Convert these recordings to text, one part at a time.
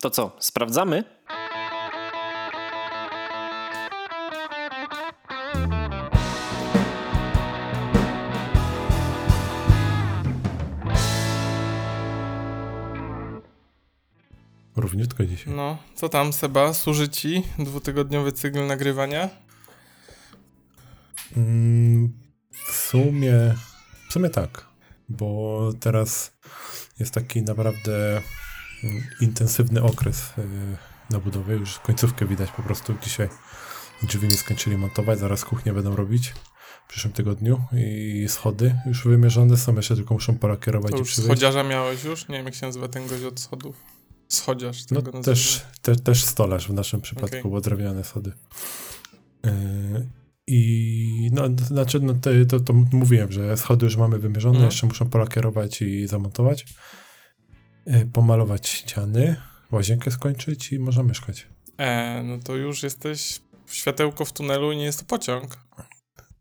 To co, sprawdzamy? Równiutko dzisiaj. No, co tam Seba? Służy ci dwutygodniowy cykl nagrywania? Mm, w sumie, w sumie tak, bo teraz jest taki naprawdę intensywny okres y, na budowie. Już końcówkę widać po prostu. Dzisiaj drzwi nie skończyli montować, zaraz kuchnię będą robić w przyszłym tygodniu i schody już wymierzone są, jeszcze tylko muszą polakierować To i przywieźć. schodziarza miałeś już? Nie wiem, jak się nazywa ten gość od schodów. Schodziarz. No tego też, te, też stolarz w naszym przypadku, Okej. bo drewniane schody. Yy, I no, znaczy, no to, to, to mówiłem, że schody już mamy wymierzone, Mhm. jeszcze muszą polakierować i zamontować. Yy, pomalować ściany, łazienkę skończyć i można mieszkać. E, no to już jesteś światełko w tunelu i nie jest to pociąg.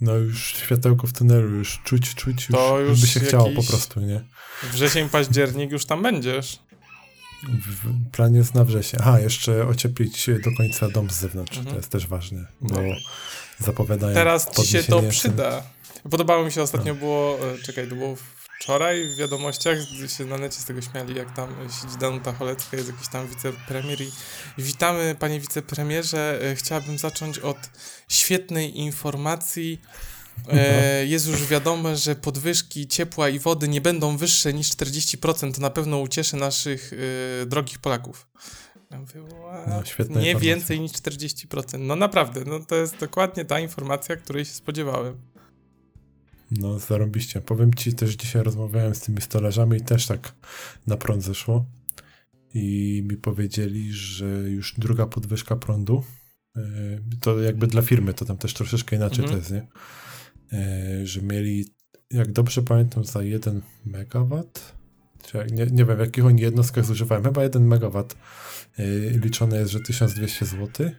No już światełko w tunelu, już czuć, czuć, już, To już by się chciało po prostu, nie? Wrzesień, październik już tam będziesz. W, plan jest na wrzesień. Aha, jeszcze ocieplić do końca dom z zewnątrz, Mhm. to jest też ważne, bo Dobra. zapowiadają Teraz ci się to przyda. Podobało mi się ostatnio No. było, e, czekaj, to było wczoraj w wiadomościach, się na necie z tego śmiali, jak tam siedzi Danuta Cholecka, jest jakiś tam wicepremier i witamy panie wicepremierze, E, chciałabym zacząć od świetnej informacji. E, jest już wiadome, że podwyżki ciepła i wody nie będą wyższe niż 40%, to na pewno ucieszy naszych e, drogich Polaków. Ja mówię? No, nie informacja. więcej niż 40%. No naprawdę, no to jest dokładnie ta informacja, której się spodziewałem. No, zarąbiście. Powiem ci, też dzisiaj rozmawiałem z tymi stolarzami i też tak na prąd zeszło. I mi powiedzieli, że już druga podwyżka prądu, e, to jakby dla firmy, to tam też troszeczkę inaczej Mhm. to jest, nie? E, Że mieli, jak dobrze pamiętam, za 1 megawatt, nie, nie wiem, w jakich oni jednostkach zużywałem, chyba 1 megawatt e, liczone jest, że 1200 zł.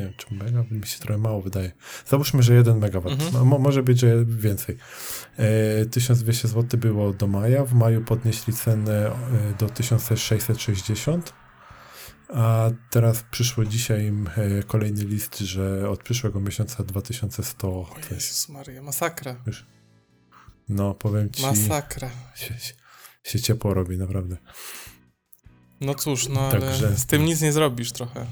Nie wiem, czy mega, mi się trochę mało wydaje. Załóżmy, że 1 megawatt. Mhm. No, mo- może być, że więcej. E, 1200 zł było do maja. W maju podnieśli cenę e, do 1660. A teraz przyszło dzisiaj im e, kolejny list, że od przyszłego miesiąca 2100. O Jezus Maria, masakra. no, powiem ci, Masakra. się, się ciepło robi, naprawdę. No cóż, no ale Także- z tym nic nie zrobisz trochę.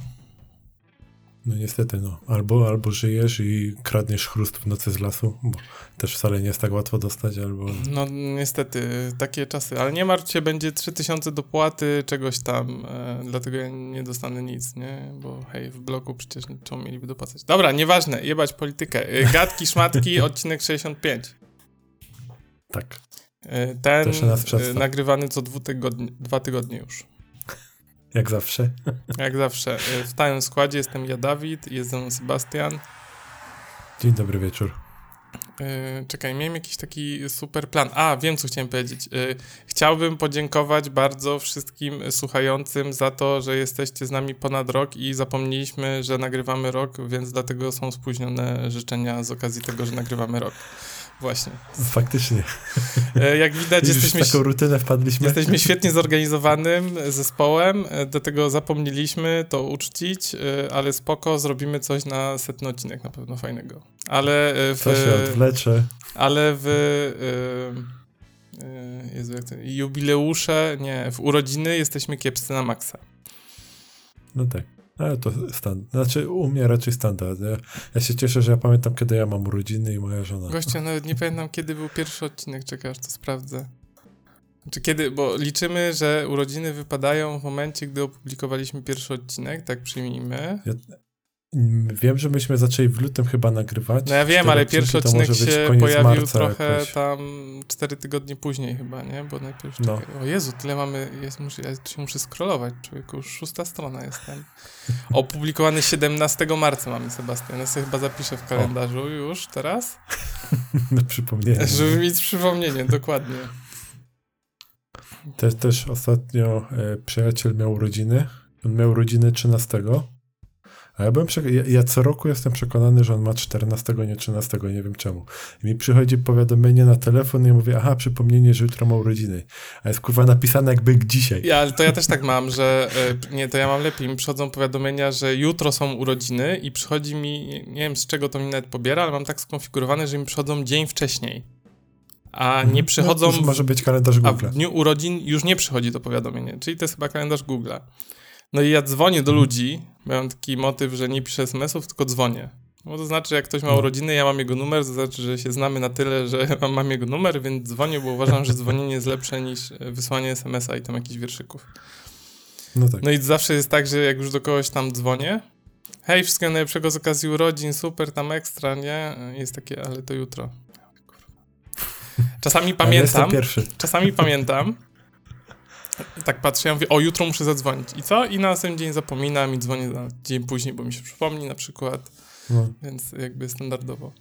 No niestety, no. Albo, albo żyjesz i kradniesz chrust w nocy z lasu, bo też wcale nie jest tak łatwo dostać, albo... No niestety, takie czasy. Ale nie martw się, będzie 3000 dopłaty czegoś tam, e, dlatego ja nie dostanę nic, nie? Bo hej, w bloku przecież czemu mieliby dopłacać? Dobra, nieważne, jebać politykę. E, Gadki, szmatki, odcinek 65. Tak. E, Ten e, nagrywany co dwutygodnie, dwa tygodnie już. Jak zawsze. Jak zawsze. E, W stałym składzie jestem ja, Dawid, jest ze mną Sebastian. Dzień dobry wieczór. Yy, czekaj, miałem jakiś taki super plan. A, wiem, co chciałem powiedzieć. Yy, chciałbym podziękować bardzo wszystkim słuchającym za to, że jesteście z nami ponad rok i zapomnieliśmy, że nagrywamy rok, więc dlatego są spóźnione życzenia z okazji tego, że nagrywamy rok. Właśnie. Faktycznie. Yy, jak widać, Już jesteśmy, taką rutynę wpadliśmy. jesteśmy świetnie zorganizowanym zespołem, yy, do tego zapomnieliśmy to uczcić, yy, ale spoko, zrobimy coś na setny odcinek na pewno fajnego. Ale w... Co się odwlecze. Ale w. Jezu, jak to, jubileusze, nie, w urodziny jesteśmy kiepscy na maksa. No tak. Ale to standard. Znaczy u mnie raczej standard. Ja, ja się cieszę, że ja pamiętam, kiedy ja mam urodziny i moja żona. Gościa, nawet nie pamiętam, kiedy był pierwszy odcinek, czekaj, aż to sprawdzę. Czy kiedy, bo liczymy, że urodziny wypadają w momencie, gdy opublikowaliśmy pierwszy odcinek, tak przyjmijmy. Mm, Wiem, że myśmy zaczęli w lutym chyba nagrywać. No ja wiem, ale pierwszy odcinek się pojawił trochę jakoś. tam cztery tygodnie później chyba, nie? Bo najpierw, No. czekaj, o Jezu, tyle mamy, jest, muszę, ja tu się muszę scrollować, człowieku, już szósta strona jestem. Opublikowany 17 marca mamy, Sebastian, ja sobie chyba zapiszę w kalendarzu już teraz, Na przypomnienie. żeby mieć przypomnienie, dokładnie. Też, też ostatnio e, przyjaciel miał urodziny. On miał urodziny 13, A ja byłem ja, ja co roku jestem przekonany, że on ma 14, nie 13, nie wiem czemu. I mi przychodzi powiadomienie na telefon i ja mówię, aha, przypomnienie, że jutro ma urodziny. A jest kurwa napisane jakby dzisiaj. Ja, ale to ja też tak mam, że e, nie, to ja mam lepiej. Mi przychodzą powiadomienia, że jutro są urodziny i przychodzi mi, nie wiem z czego to mi nawet pobiera, ale mam tak skonfigurowane, że mi przychodzą dzień wcześniej. A nie przychodzą. No, to może być kalendarz A Google. w dniu urodzin już nie przychodzi to powiadomienie, czyli to jest chyba kalendarz Google'a. No i ja dzwonię do ludzi, mam taki motyw, że nie piszę SMS-ów, tylko dzwonię. Bo to znaczy, jak ktoś ma No. urodziny, ja mam jego numer, to znaczy, że się znamy na tyle, że mam, jego numer, więc dzwonię, bo uważam, że dzwonienie jest lepsze niż e, wysłanie SMS-a i tam jakichś wierszyków. No tak. No i zawsze jest tak, że jak już do kogoś tam dzwonię, hej, wszystkiego najlepszego z okazji urodzin, super, tam ekstra, nie? Jest takie, ale to jutro. Czasami pamiętam, pierwszy. czasami pamiętam. Tak patrzę, ja mówię, o, jutro muszę zadzwonić. I co? I na następny dzień zapominam i dzwonię na dzień później, bo mi się przypomni na przykład, No, więc jakby standardowo.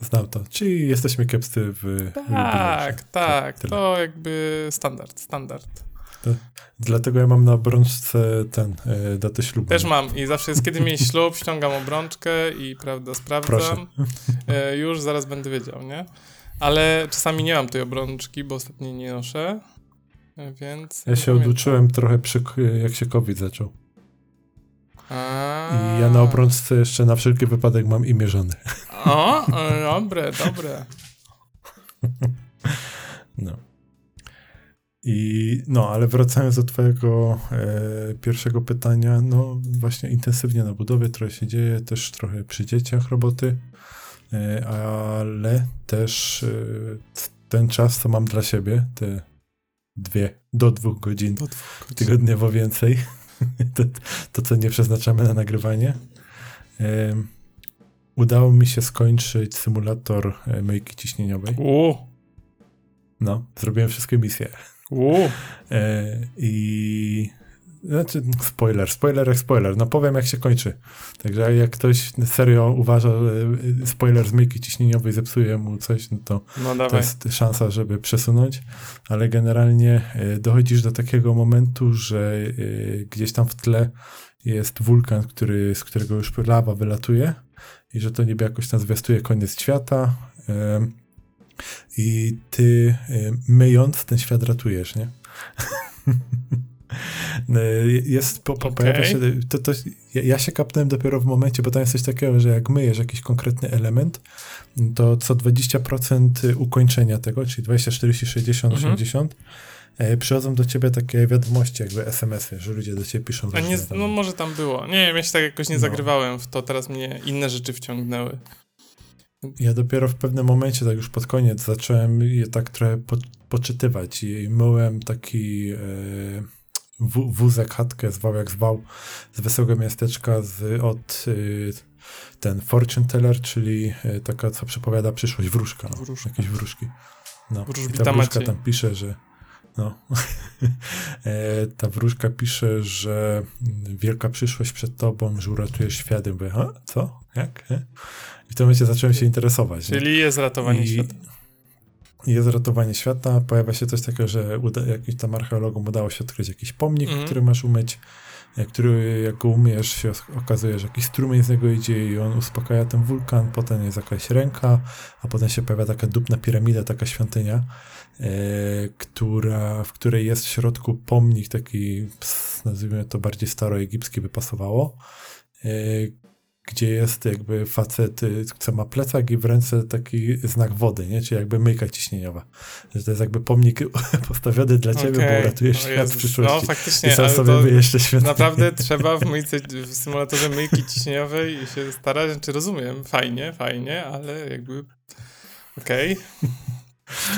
znam to. Czyli jesteśmy kiepscy w... w Tak, tak, tyle. to jakby standard, standard. Dlatego ja mam na obrączce ten, e, datę ślubu. Też mam i zawsze jest, kiedy mieć ślub, ściągam obrączkę i prawda, sprawdzam. E, już zaraz będę wiedział, nie? Ale czasami nie mam tej obrączki, bo ostatnio nie noszę, więc... Ja się oduczyłem trochę przy, jak się COVID zaczął. A. I ja na obrączce jeszcze na wszelki wypadek mam imię żony. O, dobre, dobre. No. I no, ale wracając do twojego e, pierwszego pytania, no właśnie intensywnie na budowie trochę się dzieje, też trochę przy dzieciach roboty, e, ale też e, ten czas, co mam dla siebie, te dwie do dwóch godzin Do dwóch godzin. tygodniowo więcej, to, to co nie przeznaczamy na nagrywanie. Em, udało mi się skończyć symulator e, myjki ciśnieniowej. U, No, zrobiłem wszystkie misje. u. E, I znaczy, spoiler, spoiler jak spoiler. No powiem, jak się kończy. Także jak ktoś serio uważa, że e, spoiler z myjki ciśnieniowej zepsuje mu coś, no to No to jest szansa, żeby przesunąć, ale generalnie e, dochodzisz do takiego momentu, że e, gdzieś tam w tle jest wulkan, który, z którego już lawa wylatuje i że to niby jakoś tam zwiastuje koniec świata i ty myjąc ten świat ratujesz, nie? E, Jest, po, po, pojawia Okej. się, to, to, ja, się kapnąłem dopiero w momencie, bo tam jest coś takiego, że jak myjesz jakiś konkretny element, to co 20% ukończenia tego, czyli 20, 40, 60, Mhm. 80, e, przychodzą do ciebie takie wiadomości, jakby SMS-y, że ludzie do ciebie piszą. A nie, tam- no może tam było. Nie wiem, ja się tak jakoś nie No. zagrywałem w to, teraz mnie inne rzeczy wciągnęły. Ja dopiero w pewnym momencie, tak już pod koniec, zacząłem je tak trochę po, poczytywać i myłem taki e, wó- wózek, chatkę, zwał jak zwał, z wesołego miasteczka z, od e, ten fortune teller, czyli e, taka, co przepowiada przyszłość, wróżka. No, Wróżka. Jakieś wróżki. No. I ta wróżka Maciej. tam pisze, że no, e, ta wróżka pisze, że mm, wielka przyszłość przed tobą, że uratujesz świat. Ja Mówię, co? Jak? E? I w tym momencie zacząłem się interesować. nie? Czyli jest ratowanie I świata. Jest ratowanie świata, pojawia się coś takiego, że uda, jakimś tam archeologom udało się odkryć jakiś pomnik, Mhm. który masz umyć, który jak go umyjesz się okazuje, że jakiś strumień z niego idzie i on uspokaja ten wulkan, potem jest jakaś ręka, a potem się pojawia taka dupna piramida, taka świątynia, e, która, w której jest w środku pomnik taki, nazwijmy to bardziej staroegipski by pasowało, e, gdzie jest jakby facet, y, co ma plecak i w ręce taki znak wody, nie? Czyli jakby myjka ciśnieniowa. Że to jest jakby pomnik postawiony dla ciebie, Okej. bo uratujesz O świat w Jezus. przyszłości. No I faktycznie, sam ale sobie myjesz te świątynię. naprawdę trzeba w, myjce, w symulatorze myjki ciśnieniowej się starać, znaczy rozumiem, fajnie, fajnie, ale jakby okej.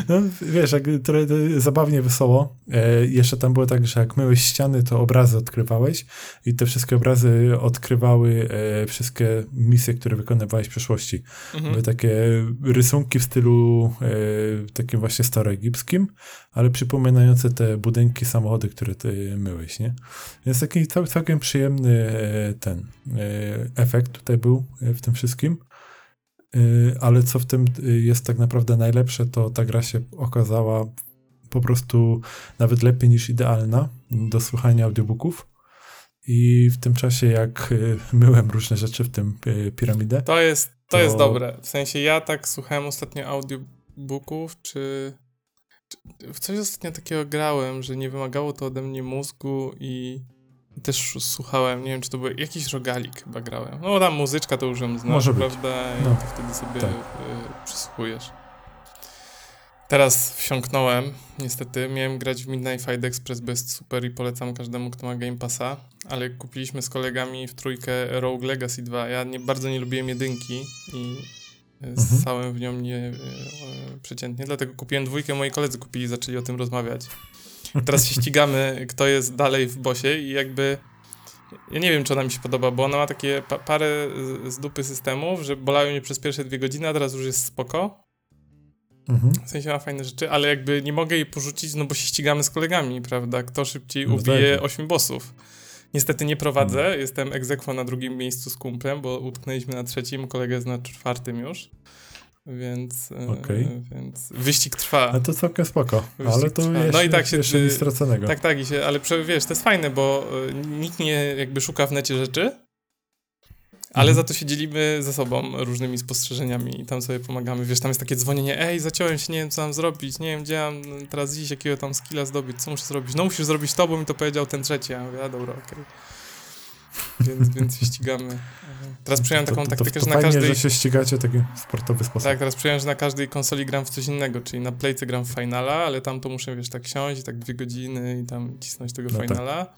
No, wiesz, jak trochę to zabawnie, wesoło. E, jeszcze tam było tak, że jak myłeś ściany, to obrazy odkrywałeś i te wszystkie obrazy odkrywały e, wszystkie misje, które wykonywałeś w przeszłości. Mhm. Były takie rysunki w stylu e, takim właśnie staroegipskim, ale przypominające te budynki, samochody, które ty myłeś, nie? Więc taki cał, całkiem przyjemny e, ten e, efekt tutaj był e, w tym wszystkim. E, ale co w tym e, jest tak naprawdę najlepsze, to ta gra się okazała po prostu nawet lepiej niż idealna do słuchania audiobooków. i w tym czasie, jak y, myłem różne rzeczy, w tym y, piramidę. To jest, to, to... jest dobre. W sensie ja tak słuchałem ostatnio audiobooków, czy, czy w coś ostatnio takiego grałem, że nie wymagało to ode mnie mózgu i też słuchałem, nie wiem, czy to był jakiś rogalik chyba grałem. No tam muzyczka to już ją znasz, Może prawda? No. I to wtedy sobie tak. y, przysłuchujesz. Teraz wsiąknąłem, niestety. Miałem grać w Midnight Fight Express, bo jest super i polecam każdemu, kto ma Game Passa, ale kupiliśmy z kolegami w trójkę Rogue Legacy 2. Ja nie, bardzo nie lubiłem jedynki i mhm. ssałem w nią nie e, przeciętnie, dlatego kupiłem dwójkę, moi koledzy kupili, zaczęli o tym rozmawiać. Teraz się ścigamy, kto jest dalej w bosie i jakby ja nie wiem, czy ona mi się podoba, bo ona ma takie pa parę z dupy systemów, że bolają mnie przez pierwsze dwie godziny, a teraz już jest spoko. Mhm. W sensie ma fajne rzeczy, ale jakby nie mogę jej porzucić, no bo się ścigamy z kolegami, prawda? Kto szybciej no ubije tak. 8 bossów. Niestety nie prowadzę, mhm. jestem egzekwo na drugim miejscu z kumplem, bo utknęliśmy na trzecim, kolega jest na czwartym już. Więc, e, okay. więc wyścig trwa. No to całkiem spoko, wyścig ale to trwa. no i tak się, jeszcze nic straconego. Tak, tak, i się, ale wiesz, to jest fajne, bo e, nikt nie jakby szuka w necie rzeczy, ale mhm. za to się dzielimy ze sobą różnymi spostrzeżeniami i tam sobie pomagamy. Wiesz, tam jest takie dzwonienie, ej, zaciąłem się, nie wiem co mam zrobić, nie wiem gdzie mam teraz iść, jakiego tam skilla zdobyć, co muszę zrobić. No musisz zrobić to, bo mi to powiedział ten trzeci. Ja mówię, a dobra, okej. Okay. Więc, więc się ścigamy. Teraz przyjąłem taką to, to, taktykę, to, że na fajnie, każdej... że się ścigacie w taki sportowy sposób. Tak, teraz przyjąłem, że na każdej konsoli gram w coś innego, czyli na Playce gram w Finala, ale tam to muszę, wiesz, tak siąść i tak dwie godziny i tam cisnąć tego no tak. Finala. Tak.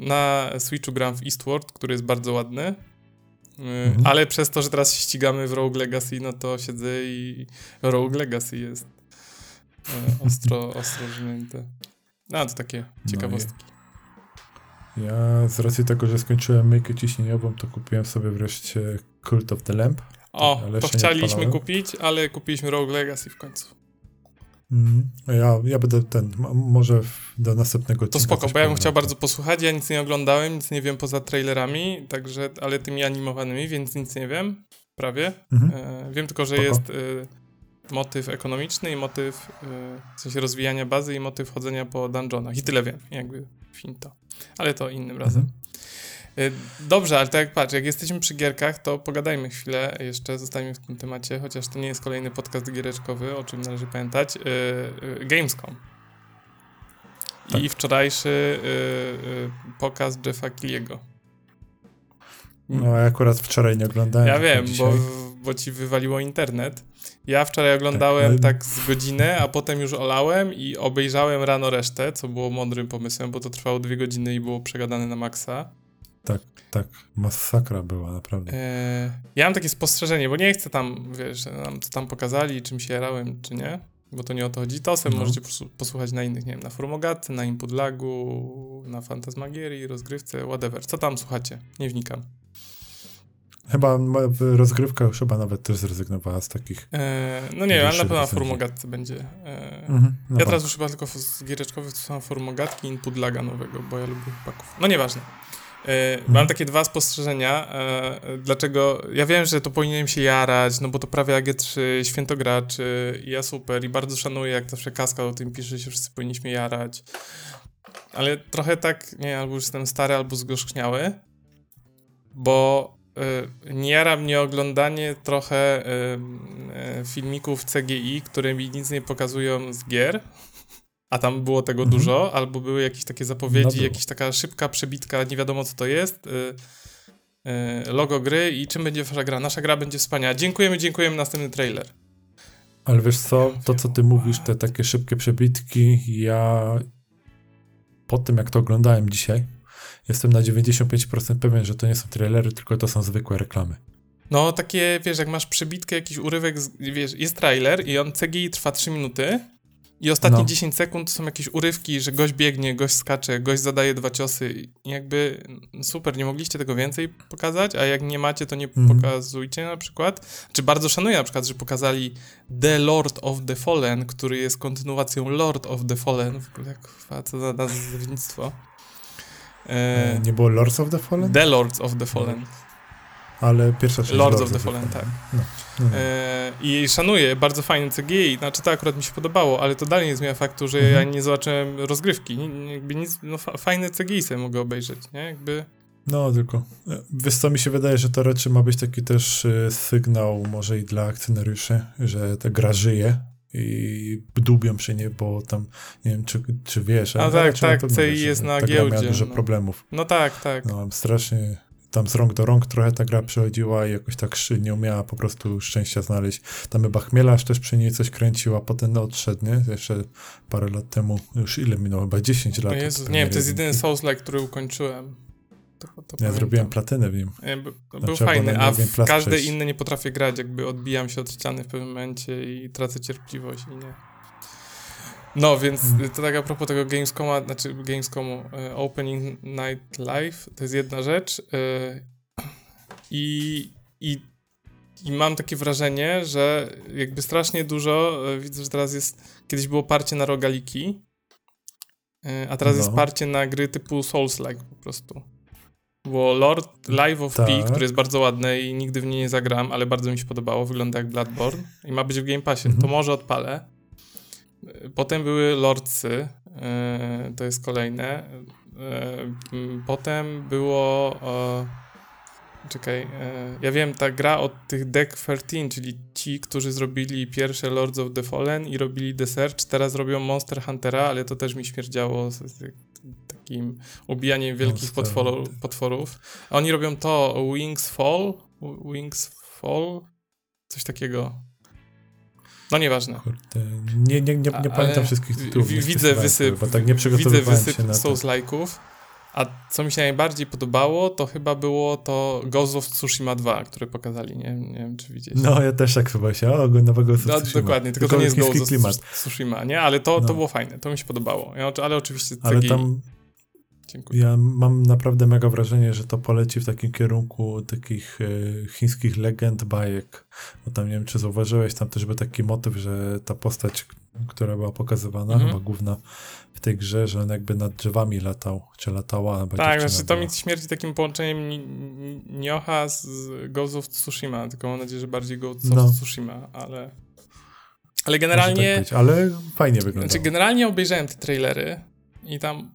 Na Switchu gram w Eastward, który jest bardzo ładny, Mhm. Ale przez to, że teraz się ścigamy w Rogue Legacy, no to siedzę i Rogue Legacy jest e, ostro, ostro żnięte. No, to takie no ciekawostki. No ja z racji tego, że skończyłem myjkę ciśnieniową, to kupiłem sobie wreszcie Cult of the Lamp. O, to chcieliśmy kupić, ale kupiliśmy Rogue Legacy w końcu. Mm, ja, ja będę ten, może do następnego To spoko, bo ja bym chciał bardzo posłuchać. Ja nic nie oglądałem, nic nie wiem poza trailerami, także, ale tymi animowanymi, więc nic nie wiem, prawie. Mhm. E, wiem tylko, że spoko. jest e, motyw ekonomiczny i motyw e, w sensie rozwijania bazy i motyw chodzenia po dungeonach. I tyle wiem, jakby finto. Ale to innym razem. Mhm. Y, dobrze, ale tak jak patrz, jak jesteśmy przy gierkach, to pogadajmy chwilę jeszcze, zostańmy w tym temacie, chociaż to nie jest kolejny podcast giereczkowy, o czym należy pamiętać. Yy, yy, Gamescom. Tak. I wczorajszy pokaz Jeffa Killiego. No, ja akurat wczoraj nie oglądałem. Ja wiem, bo, bo ci wywaliło internet. Ja wczoraj oglądałem tak, tak z godzinę, a potem już olałem i obejrzałem rano resztę, co było mądrym pomysłem, bo to trwało dwie godziny i było przegadane na maksa. Tak, tak. Masakra była, naprawdę. Eee, ja mam takie spostrzeżenie, bo nie chcę tam, wiesz, nam co tam pokazali, czym się jarałem, czy nie, bo to nie o to chodzi. Tosem no. możecie posłuchać na innych, nie wiem, na Formogatce, na Input Lagu, na Fantasmagierii, rozgrywce, whatever. Co tam słuchacie? Nie wnikam. Chyba rozgrywka już chyba nawet też zrezygnowała z takich. Eee, no nie, ale na pewno na Formogatce będzie. Eee, mhm, ja teraz już chyba tylko z giereczkowych słucham Formogatki i Input Laga nowego, bo ja lubię chłopaków. No nieważne. E, mam takie dwa spostrzeżenia. E, dlaczego? Ja wiem, że to powinienem się jarać, no bo to prawie AG3, świętograczy i ja super i bardzo szanuję, jak zawsze Kaska o tym pisze, że się wszyscy powinniśmy jarać. Ale trochę tak, nie albo już jestem stary, albo zgorzkniały, bo nie jara mnie oglądanie trochę y, y, filmików CGI, które mi nic nie pokazują z gier, a tam było tego mhm. dużo, albo były jakieś takie zapowiedzi, no jakaś taka szybka przebitka, nie wiadomo co to jest, y, y, logo gry i czym będzie wasza gra. Nasza gra będzie wspaniała. Dziękujemy, dziękujemy, następny trailer. Ale wiesz co, to co ty mówisz, te takie szybkie przebitki, ja po tym jak to oglądałem dzisiaj, jestem na 95% pewien, że to nie są trailery, tylko to są zwykłe reklamy. No, takie, wiesz, jak masz przebitkę, jakiś urywek, wiesz, jest trailer i on CGI trwa 3 minuty, i ostatnie no. 10 sekund to są jakieś urywki, że gość biegnie, gość skacze, gość zadaje dwa ciosy. I jakby super, nie mogliście tego więcej pokazać, a jak nie macie, to nie mm. pokazujcie na przykład. Czy bardzo szanuję na przykład, że pokazali The Lord of the Fallen, który jest kontynuacją Lord of the Fallen. W ogóle co za nazewnictwo. E, nie było Lords of the Fallen? The Lords of the Fallen. Ale pierwsza część Lords, of the Fallen, tak. No, no, no. E, I szanuję, bardzo fajny CGI, znaczy to akurat mi się podobało, ale to dalej nie zmienia faktu, że mhm. ja nie zobaczyłem rozgrywki, jakby nic, no fajne CGI sobie mogę obejrzeć, nie, jakby No, tylko e, wiesz co, mi się wydaje, że to raczej ma być taki też e, sygnał może i dla akcjonariuszy, że ta gra żyje i dubią się nie, bo tam, nie wiem, czy, czy wiesz, A tak, tak, na CI jest na ta gra miała giełdzie, dużo no. problemów. No tak, tak. No, strasznie tam z rąk do rąk trochę ta gra przechodziła i jakoś tak nie umiała po prostu szczęścia znaleźć. Tam chyba Chmielarz też przy niej coś kręcił, a potem no, odszedł, nie? Jeszcze parę lat temu, już ile minęło? Chyba 10 lat. O od Jezus, nie wiem, to jest jedyny. Souls-like, który ukończyłem. To, to Ja pamiętam. zrobiłem platynę w nim. Znaczy, Był fajny, a w każde przejść. inne nie potrafię grać, jakby odbijam się od ściany w pewnym momencie i tracę cierpliwość i nie. No, więc Hmm. to tak a propos tego Gamescoma, znaczy Gamescomu e, Opening Night Live, to jest jedna rzecz e, i, i, i mam takie wrażenie, że jakby strasznie dużo, e, widzę, że teraz jest, kiedyś było parcie na rogaliki, e, a teraz No. jest parcie na gry typu Souls-like po prostu. Było Lord Live of P, Tak. który jest bardzo ładny i nigdy w nie nie zagram, ale bardzo mi się podobało, wygląda jak Bloodborne i ma być w Game Passie, Mhm. to może odpalę. E, Potem były Lordsy, e, to jest kolejne. E, Potem było... Czekaj, ja wiem, ta gra od tych Deck 13, czyli ci, którzy zrobili pierwsze Lords of the Fallen i robili The Search, teraz robią Monster Huntera, ale to też mi śmierdziało z, z takim ubijaniem wielkich Monster potworu, potworów. A oni robią to Wings Fall, Wings Fall, coś takiego. No nieważne. Kurde, nie, nie, nie, nie A- pamiętam ale wszystkich tytułów. Widzę wysyp, Bo tak nie widzę wysyp. Souls-like'ów. A co mi się najbardziej podobało, to chyba było to Ghost of Tsushima 2, które pokazali. Nie, nie wiem, czy widzieliście. No, ja też tak chyba się, o, go nowego No, Tsushima. dokładnie, tylko, to nie jest Ghost of Tsushima, nie? Ale to, No. to było fajne, to mi się podobało. Ja, ale oczywiście Ale tam Dziękuję. ja mam naprawdę mega wrażenie, że to poleci w takim kierunku takich e, chińskich legend, bajek. Bo tam nie wiem, czy zauważyłeś, tam też był taki motyw, że ta postać, która była pokazywana, Mhm. chyba główna w tej grze, że on jakby nad drzewami latał, czy latała, Tak, znaczy to mi śmierci takim połączeniem Ni- Ni- Nioha z Ghost of Tsushima, tylko mam nadzieję, że bardziej Ghost No. Tsushima, ale... Ale Może generalnie... Tak być, ale fajnie wygląda. Znaczy, generalnie obejrzałem te trailery i tam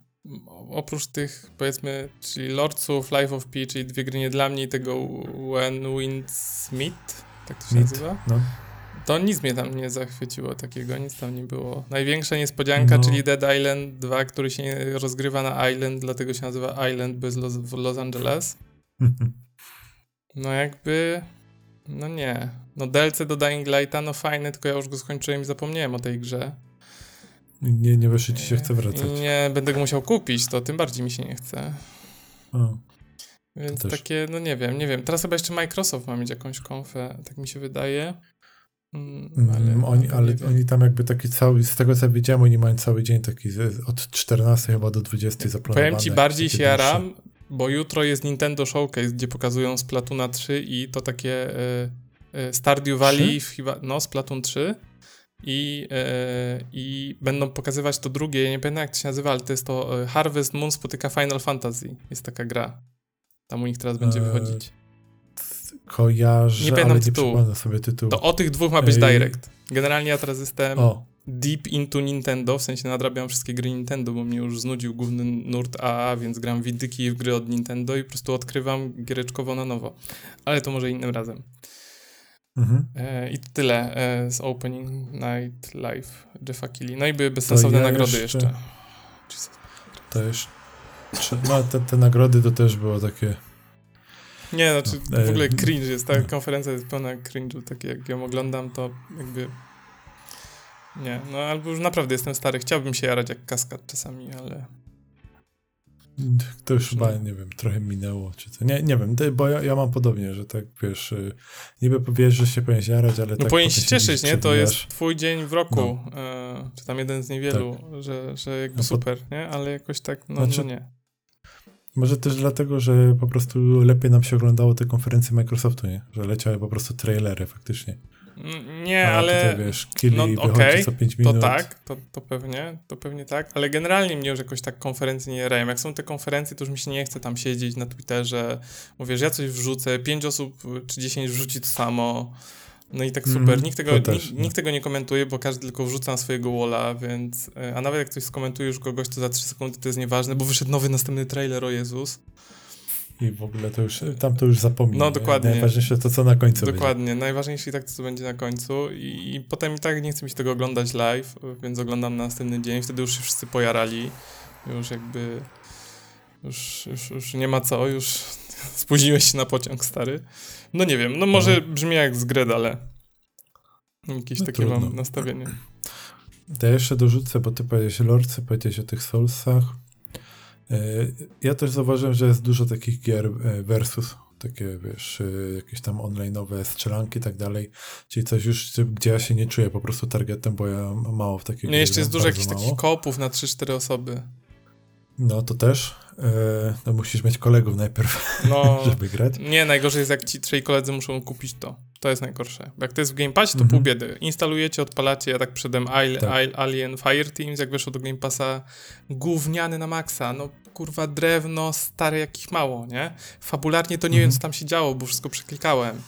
oprócz tych, powiedzmy, czyli Lordsów, Life of P, czyli dwie gry nie dla mnie i tego When Wind Smith, tak to się Meat, nazywa, no. to nic mnie tam nie zachwyciło takiego, nic tam nie było. Największa niespodzianka, No. czyli Dead Island 2, który się nie rozgrywa na Island, dlatego się nazywa Island bez Los, w Los Angeles. No jakby... No nie. No DLC do Dying Lighta, no fajne, tylko ja już go skończyłem i zapomniałem o tej grze. Nie, nie wyszło ci się chce wracać. I nie będę go musiał kupić, to tym bardziej mi się nie chce. O. Więc takie, no nie wiem, nie wiem. Teraz chyba jeszcze Microsoft ma mieć jakąś konfę, tak mi się wydaje. Mm, Mm, oni, nie ale oni tam jakby taki cały, z tego co widziałem, oni mają cały dzień taki od 14 chyba do 20 zaplanowany. Powiem ci, bardziej się jaram, bo jutro jest Nintendo Showcase, gdzie pokazują Splatuna 3 i to takie y, y, Stardew Valley, chyba, no Splatoon 3 i, y, i będą pokazywać to drugie, ja nie pamiętam jak to się nazywa, ale to jest to y, Harvest Moon spotyka Final Fantasy, jest taka gra. Tam u nich teraz będzie Eee, wychodzić. Kojarzę, Nie pamiętam ale nie tytułu. przypomnę sobie tytułu. To o tych dwóch ma być Ej. direct. Generalnie ja teraz jestem O, deep into Nintendo, w sensie nadrabiam wszystkie gry Nintendo, bo mnie już znudził główny nurt AA, więc gram w indyki i w gry od Nintendo i po prostu odkrywam giereczkowo na nowo. Ale to może innym razem. Mhm. E, I tyle e, z Opening Night Live Jeffa Keighley. No i były bezsensowne ja nagrody jeszcze- jeszcze. To już... No, te, te nagrody to też było takie... Nie, znaczy No, e, w ogóle cringe jest, ta no. konferencja jest pełna cringe'u, tak jak ją oglądam, to jakby... Nie, no albo już naprawdę jestem stary, chciałbym się jarać jak kaskad czasami, ale... To już chyba, nie wiem, trochę minęło, czy co. Nie, nie wiem, bo ja, ja mam podobnie, że tak, wiesz, y, niby powiesz, że się powinien jarać, ale No tak powinien potem się cieszyć, nie? To jest twój dzień w roku, e, czy tam jeden z niewielu, że, że jakby No po- super, nie? Ale jakoś tak, no, Znaczy- no nie. Może też dlatego, że po prostu lepiej nam się oglądało te konferencje Microsoftu, nie? Że leciały po prostu trailery faktycznie. Mm, Nie, A ale... tutaj, wiesz, Kili no, okej, co 5 To minut. tak, to, to pewnie, to pewnie tak, ale generalnie mnie już jakoś tak konferencje nie jarają. Jak są te konferencje, to już mi się nie chce tam siedzieć na Twitterze, mówię, że ja coś wrzucę, pięć osób czy dziesięć wrzuci to samo, no i tak super. Mhm, nikt, tego, to też, nikt, no. tego nie komentuje, bo każdy tylko wrzuca na swojego walla, więc, e, a nawet jak ktoś skomentuje już kogoś, to za 3 sekundy to jest nieważne, bo wyszedł nowy następny trailer, o Jezus. I w ogóle to już, tam to już zapomnij. No, nie? dokładnie. Najważniejsze to, co na końcu Dokładnie, będzie. najważniejsze i tak to, co będzie na końcu i, i potem i tak nie chce mi się tego oglądać live, więc oglądam na następny dzień, wtedy już się wszyscy pojarali, już jakby, już, już, już nie ma co, już spóźniłeś się na pociąg, stary. No nie wiem, no może No. brzmi jak z Gred, ale jakieś No takie trudno. mam nastawienie. To ja jeszcze dorzucę, bo ty powiedziałeś o Lordce, powiedziałeś o tych Soulsach. E, Ja też zauważyłem, że jest dużo takich gier e, versus, takie wiesz, e, jakieś tam online'owe strzelanki i tak dalej, czyli coś już, gdzie ja się nie czuję po prostu targetem, bo ja mało w takiej No jeszcze jest dużo jakichś mało. takich kopów na 3-4 osoby. No to też, no musisz mieć kolegów najpierw, No, żeby grać. nie, najgorzej jest jak ci trzej koledzy muszą kupić to. To jest najgorsze. Jak to jest w Game Passie, to Mhm. pół biedy. Instalujecie, odpalacie, ja tak przedem Al- Tak. Al- Alien Fireteams, jak weszło do Game Passa, gówniany na maksa, no kurwa drewno, stare jakich mało, nie? Fabularnie to nie Mhm. wiem, co tam się działo, bo wszystko przeklikałem.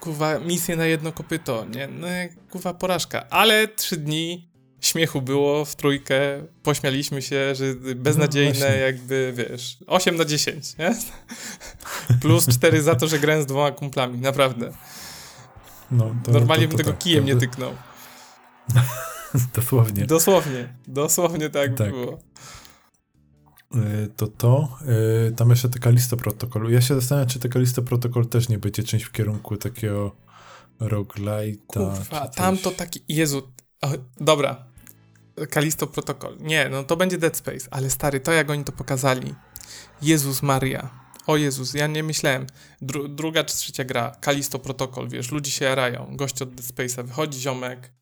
Kurwa, misje na jedno kopyto, nie? No kurwa porażka. Ale trzy dni śmiechu było w trójkę, pośmialiśmy się, że beznadziejne No jakby, wiesz, 8 na 10, nie? Plus 4 za to, że grałem z dwoma kumplami, naprawdę. No, to, Normalnie to, bym to tego tak, kijem nie tyknął. Dosłownie. Dosłownie, dosłownie tak, Tak. było. Y, to to. y, Tam jeszcze te Kalisto protokolu. Ja się zastanawiam, czy te Kalisto protokol też nie będzie czymś w kierunku takiego roguelite'a. Kurwa, tam to taki, Jezu, o, dobra, Kalisto Protocol, nie, no to będzie Dead Space, ale stary, to jak oni to pokazali, Jezus Maria, o Jezus, ja nie myślałem, Dru druga czy trzecia gra, Kalisto Protocol, wiesz, ludzie się jarają, gość od Dead Space'a, wychodzi ziomek,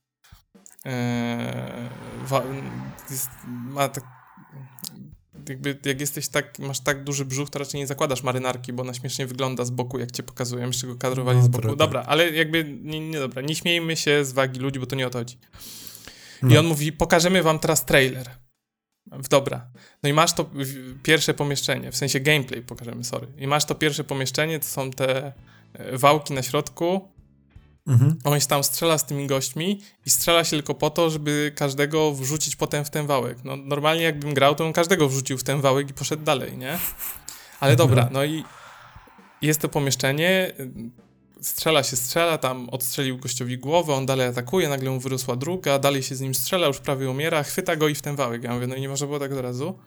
wa- jest, ma tak, jakby jak jesteś tak, masz tak duży brzuch, to raczej nie zakładasz marynarki, bo ona śmiesznie wygląda z boku, jak cię pokazują, jeszcze go kadrowali No, z boku. Dobra, ale jakby, nie, nie dobra, nie śmiejmy się z wagi ludzi, bo to nie o to chodzi. I No. on mówi, pokażemy wam teraz trailer. W Dobra. No i masz to pierwsze pomieszczenie, w sensie gameplay pokażemy, sorry. I masz to pierwsze pomieszczenie, to są te e, wałki na środku, Mhm. on się tam strzela z tymi gośćmi i strzela się tylko po to, żeby każdego wrzucić potem w ten wałek. No normalnie jakbym grał, to bym każdego wrzucił w ten wałek i poszedł dalej, nie? Ale dobra, no i jest to pomieszczenie, strzela się, strzela, tam odstrzelił gościowi głowę, on dalej atakuje, nagle mu wyrosła druga, dalej się z nim strzela, już prawie umiera, chwyta go i w ten wałek. Ja mówię, no i nie można było tak od razu.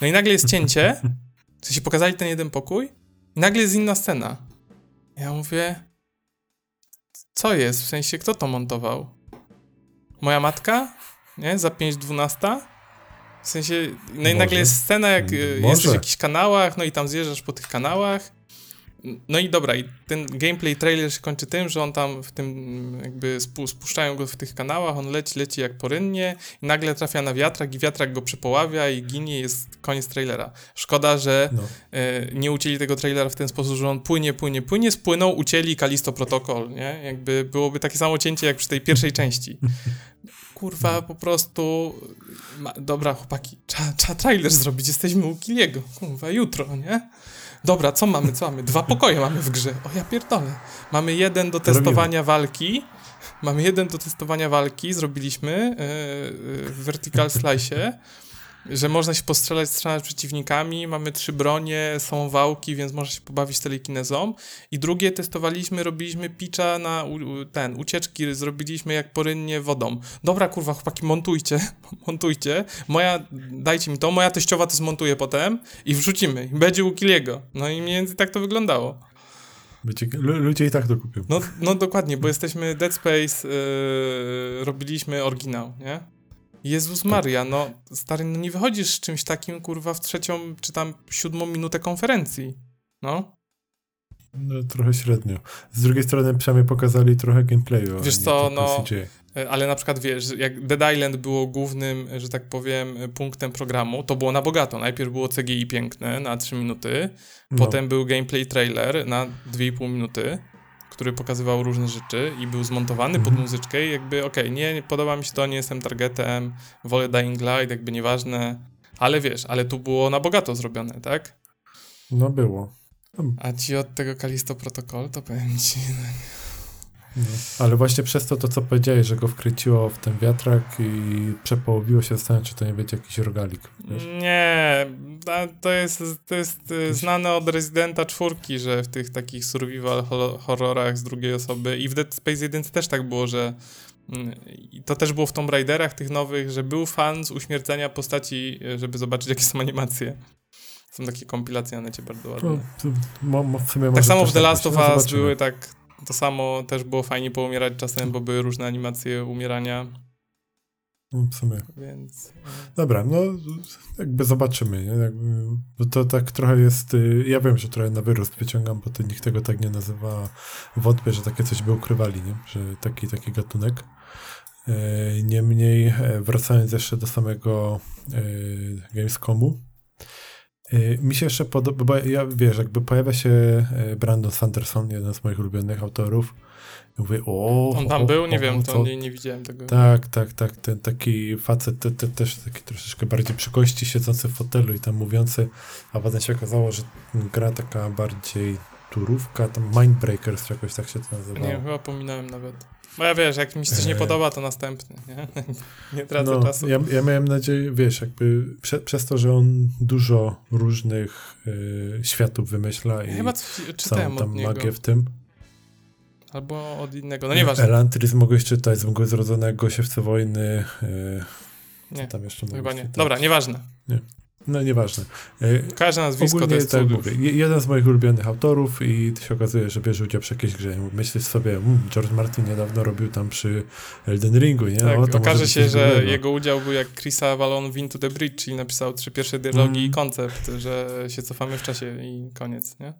No i nagle jest cięcie, w sensie pokazali ten jeden pokój i nagle jest inna scena. Ja mówię, co jest? W sensie, kto to montował? Moja matka? Nie? Za 5.12? W sensie, no i Może. nagle jest scena, jak Może. jesteś w jakichś kanałach, no i tam zjeżdżasz po tych kanałach. No i dobra, i ten gameplay trailer się kończy tym, że on tam w tym jakby spu, spuszczają go w tych kanałach, on leci, leci jak porynnie i nagle trafia na wiatrak i wiatrak go przepoławia i ginie, jest koniec trailera. Szkoda, że No. e, nie ucięli tego trailera w ten sposób, że on płynie, płynie, płynie, spłynął, ucięli Kalisto Protocol, nie? Jakby byłoby takie samo cięcie jak przy tej pierwszej części. Kurwa, po prostu... Ma, dobra, chłopaki, trzeba, trzeba trailer zrobić, jesteśmy u Kiliego. Kurwa, jutro, nie? Dobra, co mamy, co mamy? Dwa pokoje mamy w grze. O, ja pierdolę. Mamy jeden do testowania walki. Mamy jeden do testowania walki, zrobiliśmy yy, yy, w Vertical Slice, że można się postrzelać, strzelać przeciwnikami, mamy trzy bronie, są wałki, więc można się pobawić telekinezą. I drugie testowaliśmy, robiliśmy pitcha na u, ten, ucieczki zrobiliśmy jak porynnie wodą. Dobra, kurwa, chłopaki, montujcie, montujcie. Moja, dajcie mi to, moja teściowa to zmontuje potem i wrzucimy. Będzie u Kiliego. No i mniej więcej tak to wyglądało. Ludzie i tak to kupią. No, no dokładnie, bo jesteśmy Dead Space, yy, robiliśmy oryginał, nie? Jezus Maria, no stary, no nie wychodzisz z czymś takim, kurwa, w trzecią czy tam siódmą minutę konferencji. No, No, trochę średnio. Z drugiej strony przynajmniej pokazali trochę gameplayu. Wiesz co, no. E, ale na przykład wiesz, jak Dead Island było głównym, że tak powiem, punktem programu, to było na bogato. Najpierw było CGI piękne na 3 minuty, No. potem był gameplay trailer na 2,5 minuty, który pokazywał różne rzeczy i był zmontowany pod Mhm. muzyczkę i jakby okej, nie, nie podoba mi się to, nie jestem targetem, wolę Dying Light, jakby nieważne, ale wiesz, ale tu było na bogato zrobione, tak? No było. A ci od tego Kalisto Protocol, to powiem ci, No. Ale właśnie przez to, to co powiedziałeś, że go wkryciło w ten wiatrak i przepołowiło się, zastanawiam czy to nie będzie jakiś rogalik. Wiesz? Nie, to jest, to jest y, znane od Residenta czwórki, że w tych takich survival ho- horrorach z drugiej osoby i w Dead Space 1 też tak było, że mm, i to też było w Tomb Raiderach tych nowych, że był fan z uśmiercania postaci, y, żeby zobaczyć jakie są animacje. Są takie kompilacje na necie bardzo ładne. No, to, mo, mo, Tak samo w The tak Last of No, Us były tak, to samo też było fajnie poumierać czasem, bo były różne animacje umierania, No, W sumie. więc... y, Dobra, no jakby zobaczymy. Nie? Jakby, bo to tak trochę jest. y, Ja wiem, że trochę na wyrost wyciągam, bo to nikt tego tak nie nazywa. Wątpię, że takie coś by ukrywali, nie? że taki taki gatunek. E, Niemniej, e, wracając jeszcze do samego e, Gamescomu, e, mi się jeszcze podoba, bo ja wiesz, jakby pojawia się e, Brandon Sanderson, jeden z moich ulubionych autorów. I mówię, o. On tam o, był? Nie o, wiem, co- to nie, nie widziałem tego. tak, tak, tak. Ten taki facet te, te, też taki troszeczkę bardziej przy kości siedzący w fotelu i tam mówiący, a potem się okazało, że gra taka bardziej turówka, tam Mindbreakers jakoś tak się to nazywało. Nie, chyba pominąłem nawet. Bo ja wiesz, jak mi się coś nie E. podoba, to następny, nie? nie tracę no, czasu. ja, ja miałem nadzieję, wiesz, jakby prze, przez to, że on dużo różnych y, światów wymyśla i chyba coś czytałem tam magię w tym. Albo od innego, no nieważne. Elantris mogłeś czytać z mgły zrodzonego, siewce wojny, y, Nie, tam jeszcze to chyba nie. czytać. Dobra, nieważne. No nieważne. Y, Każde nazwisko to Ogólnie jest tak mówię, jeden z moich ulubionych autorów i to się okazuje, że bierze udział przy jakiejś grze. Myślisz sobie, mm, George Martin niedawno robił tam przy Elden Ringu, nie? Tak, O, to okaże się, że jego udział był jak Chrisa Avalon w Into the Bridge, czyli napisał trzy pierwsze dialogi Mm. i koncept, że się cofamy w czasie i koniec, nie?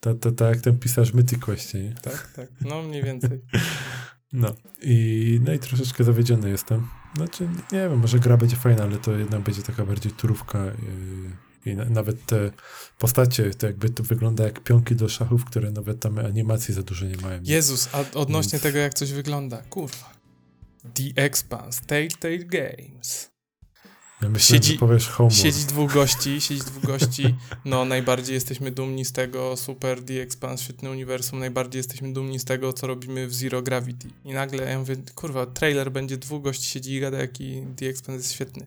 Tak to, to jak ten pisarz Mythic Questie, nie? Tak, tak. No mniej więcej. No. I, no i troszeczkę zawiedziony jestem. Znaczy, nie wiem, może gra będzie fajna, ale to jednak będzie taka bardziej turówka yy, i na, nawet te postacie, to jakby to wygląda jak pionki do szachów, które nawet tam animacji za dużo nie mają. Jezus, a odnośnie Więc- tego, jak coś wygląda, kurwa. The Expanse, Telltale Games. Ja myślałem, siedzi- powiesz Homeworld. Siedzi dwóch gości, siedzi dwóch gości. No, najbardziej jesteśmy dumni z tego, super The Expanse, świetne uniwersum, najbardziej jesteśmy dumni z tego, co robimy w Zero Gravity. I nagle ja mówię, kurwa, trailer będzie, dwóch gości siedzi i gada, jaki The Expanse jest świetny.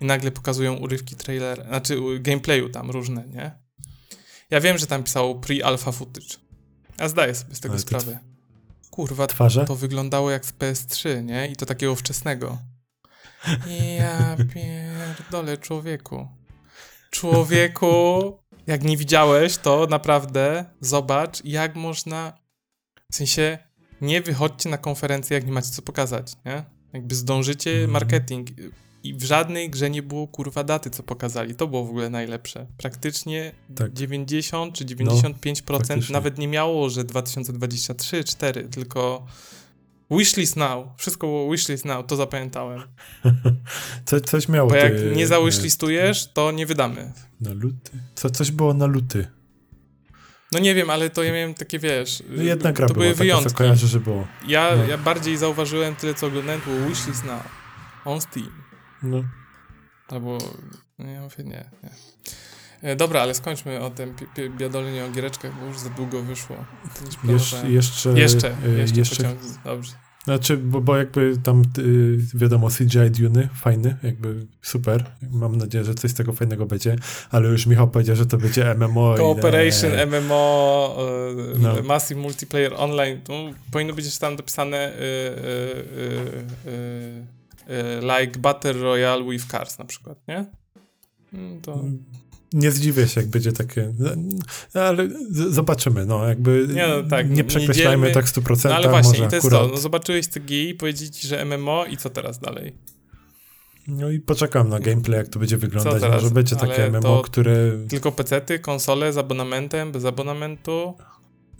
I nagle pokazują urywki trailera, znaczy gameplayu tam różne, nie? Ja wiem, że tam pisało pre-alpha footage. Ja zdaję sobie z tego Ale sprawę. Kurwa, Twarze? to wyglądało jak z PS3, nie? I to takiego wczesnego. Ja pierdolę, człowieku. Człowieku, jak nie widziałeś, to naprawdę zobacz, jak można. W sensie, nie wychodźcie na konferencję, jak nie macie co pokazać, nie? Jakby zdążycie Mhm. marketing. I w żadnej grze nie było kurwa daty, co pokazali. To było w ogóle najlepsze. Praktycznie Tak. 90 czy 95% faktycznie. nawet nie miało, że 2023, 4, tylko wishlist now. Wszystko było wishlist now, to zapamiętałem. Co, coś miało. Bo jak ty- nie zawishlistujesz, to nie wydamy. Na luty? Co, coś było na luty. No nie wiem, ale to ja miałem takie, wiesz, No jedna gra to była były taka, wyjątki. co kojarzę, że było. Ja, No. ja bardziej zauważyłem tyle, co oglądałem, to było wishlist now. On Steam. No. Albo, no ja mówię, nie, nie. E, Dobra, ale skończmy o tym biadolenie o giereczkach, bo już za długo wyszło. Jesz, jeszcze, jeszcze, y, jeszcze, jeszcze. Dobrze. Znaczy, bo, bo jakby tam y, wiadomo, CGI Duny, fajny, jakby super. Mam nadzieję, że coś z tego fajnego będzie, ale już Michał powiedział, że to będzie MMO. i Cooperation, nie. MMO, e, No. Massive Multiplayer Online, tu powinno być tam dopisane e, e, e, like Battle Royale with Cars na przykład, nie? Mm, To... Nie zdziwię się, jak będzie takie. No, ale z- zobaczymy, no jakby Nie, no tak, nie przekreślajmy tak w 100%. No ale właśnie, może i to jest akurat. to, no zobaczyłeś CGI i powiedzieli ci, że MMO i co teraz dalej? No i poczekam na gameplay, jak to będzie wyglądać. teraz? Może będzie takie Ale MMO, które. Tylko pecety, konsole z abonamentem, bez abonamentu,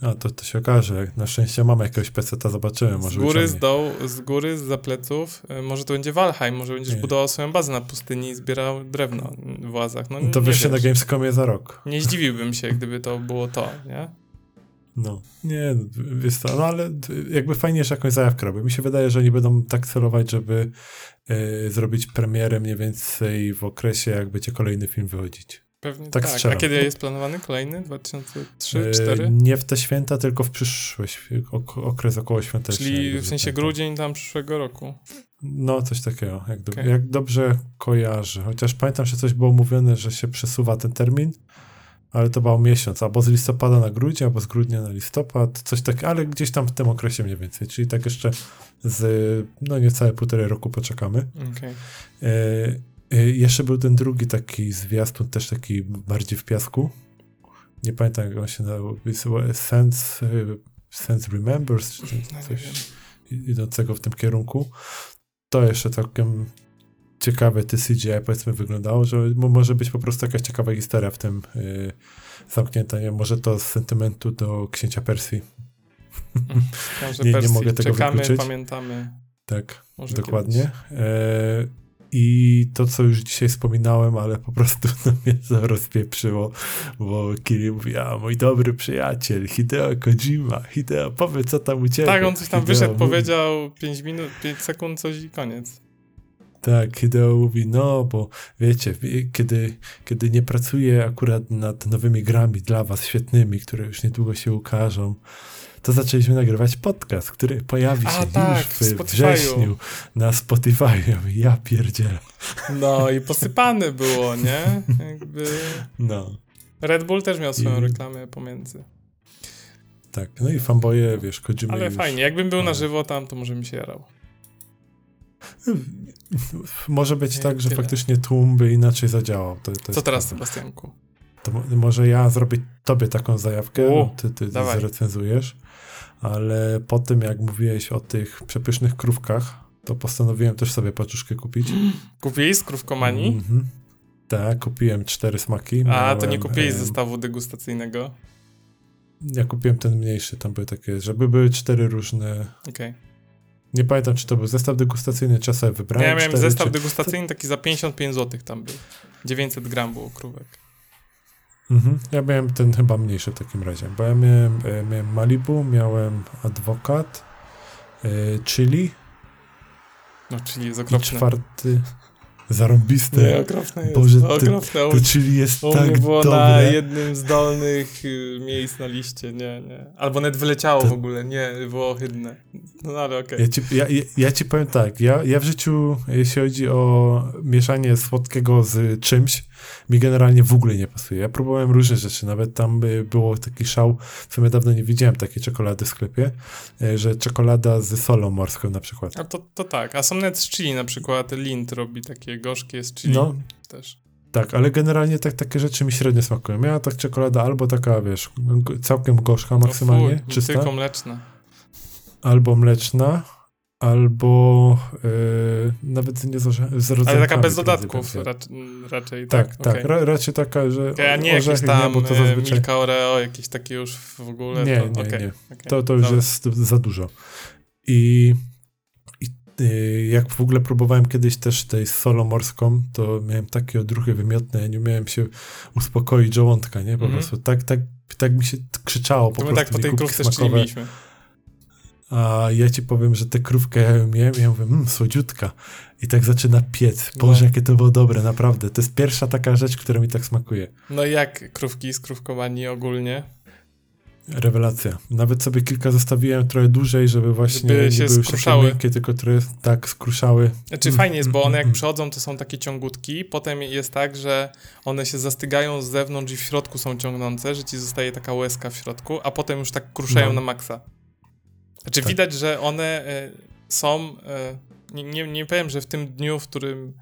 A to, to się okaże. Na szczęście mamy jakiegoś PC-ta, zobaczymy. Może z góry, z wyciągnie. dołu, z góry, z zapleców, e, może to będzie Valheim, może będziesz Nie. budował swoją bazę na pustyni i zbierał drewno w łazach. No, To nie wyjście na. Gamescomie za rok. Nie zdziwiłbym się, gdyby to było to, nie? No, nie, jest to, no ale jakby fajnie, że jakąś zajawkę robią. Mi się wydaje, że oni będą tak celować, żeby e, zrobić premierę mniej więcej w okresie, jak będzie kolejny film wychodzić. Pewnie Tak tak. A kiedy jest planowany kolejny? 2003, E, 2004? nie w te święta, tylko w przyszły okres około świąteczny. Czyli w sensie grudzień tam przyszłego roku. No, coś takiego, jak, do, Okej. jak dobrze kojarzę. Chociaż pamiętam, że coś było mówione, że się przesuwa ten termin, ale to był miesiąc, albo z listopada na grudzień, albo z grudnia na listopad, coś takiego, ale gdzieś tam w tym okresie mniej więcej, czyli tak jeszcze z, no niecałe półtorej roku poczekamy. E, e, jeszcze był ten drugi taki zwiastun, też taki bardziej w piasku. Nie pamiętam, jak on się nazywał. Sense, e, Sense Remembers, czy nie coś idącego w tym kierunku. To jeszcze całkiem ciekawe te CGI powiedzmy wyglądało, że mo- może być po prostu jakaś ciekawa historia w tym yy, zamknięta, nie? Może to z sentymentu do księcia Persji. Książę Nie- nie Persji. mogę tego Czekamy, wykluczyć. pamiętamy. Tak, Może dokładnie. E, I to, co już dzisiaj wspominałem, ale po prostu no, mnie to rozpieprzyło, bo Kiri mówi, a mój dobry przyjaciel, Hideo Kojima, Hideo, powiedz, co tam u ciebie. Tak, on coś tam Hideo wyszedł, mówi- powiedział 5 minut, 5 sekund, coś i koniec. Tak, Hideo mówi, no, bo wiecie, wie- kiedy, kiedy nie pracuję akurat nad nowymi grami dla was, świetnymi, które już niedługo się ukażą, to zaczęliśmy nagrywać podcast, który pojawi A, się tak, już w w Spotify'u. wrześniu na Spotify. Ja pierdzielę. No i posypane było, nie? Jakby No, Red Bull też miał swoją I- reklamę pomiędzy. tak. No i fanboye, wiesz, Kojima Ale już... fajnie, jakbym był na Ale- żywo tam, to może mi się jarał. Może być tak, że tyle. faktycznie tłum by inaczej zadziałał. To, to Co teraz, prawda. Sebastianku? To mo- może ja zrobię tobie taką zajawkę, U, ty, ty zrecenzujesz, ale po tym jak mówiłeś o tych przepysznych krówkach, to postanowiłem też sobie paczuszkę kupić. Kupiłeś z krówkomanii? Mhm. Tak, kupiłem cztery smaki. A, to nie kupiłeś zestawu degustacyjnego? Ja kupiłem ten mniejszy, tam były takie, żeby były cztery różne... Okej. Nie pamiętam, czy to był zestaw degustacyjny, sobie wybrałem Ja miałem cztery, zestaw czy... degustacyjny taki za 55 zł tam był. 900 gram było krówek. Mhm. Ja miałem ten chyba mniejszy w takim razie, bo ja miałem, e, miałem Malibu, miałem Adwokat, e, Chili No, czyli jest i okropne. czwarty zarąbiste. Nie, okropne jest. Boże, ty- okropne. To chili jest U mnie tak było na dobre. jednym z dolnych y, miejsc na liście, nie, nie. Albo nawet wyleciało To- w ogóle, nie, było ohydne. No ale okej. Ja ci, ja, ja, ja ci powiem tak, ja, ja w życiu, jeśli chodzi o mieszanie słodkiego z czymś, mi generalnie w ogóle nie pasuje. Ja próbowałem różne rzeczy, nawet tam było taki szał, w sumie dawno nie widziałem takiej czekolady w sklepie, y, że czekolada z solą morską na przykład. A to, to tak, a są nawet z chili na przykład, Lind robi takie gorzkie z chili No, też. tak, ale generalnie tak, takie rzeczy mi średnio smakują. Miała tak czekolada albo taka, wiesz, całkiem gorzka maksymalnie, No fuj, czysta, Tylko mleczne. albo mleczna, albo y, nawet nie z, z Ale taka bez dodatków rac raczej, Tak, tak. tak, okej. ra, raczej taka, że Okej, a nie orzechy, jakieś tam nie, bo to e, zazwyczaj... Milka Oreo, jakieś takie już w ogóle. Nie, to, nie, okej, nie. okej. To, to już Dobra. jest za dużo. I, i y, jak w ogóle próbowałem kiedyś też tej z solą morską, to miałem takie odruchy wymiotne, ja nie umiałem się uspokoić żołądka, nie? Po Mhm. prostu tak, tak, tak mi się krzyczało po To my prostu. tak po tej krówce chili smakowe. mieliśmy. A ja ci powiem, że tę krówkę ja ją miałem ja mówię, mmm, słodziutka. I tak zaczyna piec. Boże, No. jakie to było dobre, naprawdę. To jest pierwsza taka rzecz, która mi tak smakuje. No i jak krówki z krówkomanii ogólnie? Rewelacja. Nawet sobie kilka zostawiłem trochę dłużej, żeby właśnie Żeby nie się były już takie skruszały. miękkie, tylko trochę tak skruszały. Znaczy Mm, fajnie jest, bo mm, one jak mm. przychodzą, to są takie ciągutki, potem jest tak, że one się zastygają z zewnątrz i w środku są ciągnące, że ci zostaje taka łezka w środku, a potem już tak kruszają No. na maksa. Znaczy Tak. widać, że one e, są, e, nie, nie, nie powiem, że w tym dniu, w którym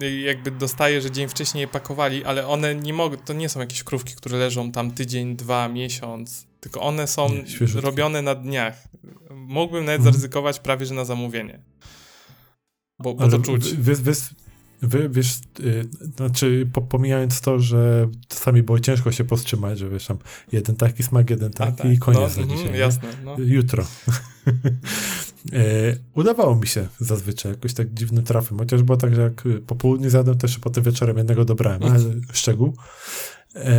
e, jakby dostaję, że dzień wcześniej je pakowali, ale one nie mogą, to nie są jakieś krówki, które leżą tam tydzień, dwa, miesiąc, tylko one są Nie, robione na dniach. Mógłbym nawet Mhm. zaryzykować prawie, że na zamówienie. Bo, bo to czuć. Wy, wy, wy, wiesz, y, znaczy po, pomijając to, że czasami było ciężko się powstrzymać, że wiesz tam jeden taki smak, jeden taki i koniec no, na mhm, dzisiaj. nie? Jasne, no. Jutro. e, udawało mi się zazwyczaj jakoś tak dziwnym trafem, chociaż było tak, że jak po południu zjadłem, to jeszcze potem wieczorem jednego dobrałem, ale szczegół. E,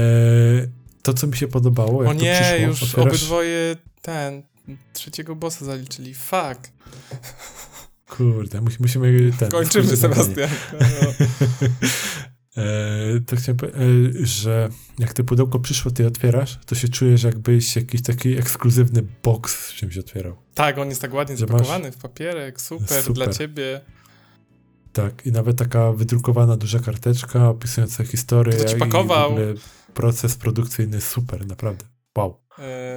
to, co mi się podobało, jak O to nie, przyszło, już otwierasz- obydwoje ten, trzeciego bossa zaliczyli. Fuck. Kurde, musi- musimy ten... Kończymy. Sebastian. No. E, to chciałem powiedzieć, e, że jak te pudełko przyszło, ty otwierasz, to się czujesz, jakbyś jakiś taki ekskluzywny box z czymś otwierał. Tak, on jest tak ładnie Że zapakowany w papierek, super, Super. dla ciebie. Tak, i nawet taka wydrukowana duża karteczka opisująca historię Kto ci i w pakował? ogóle proces produkcyjny super, naprawdę. Wow,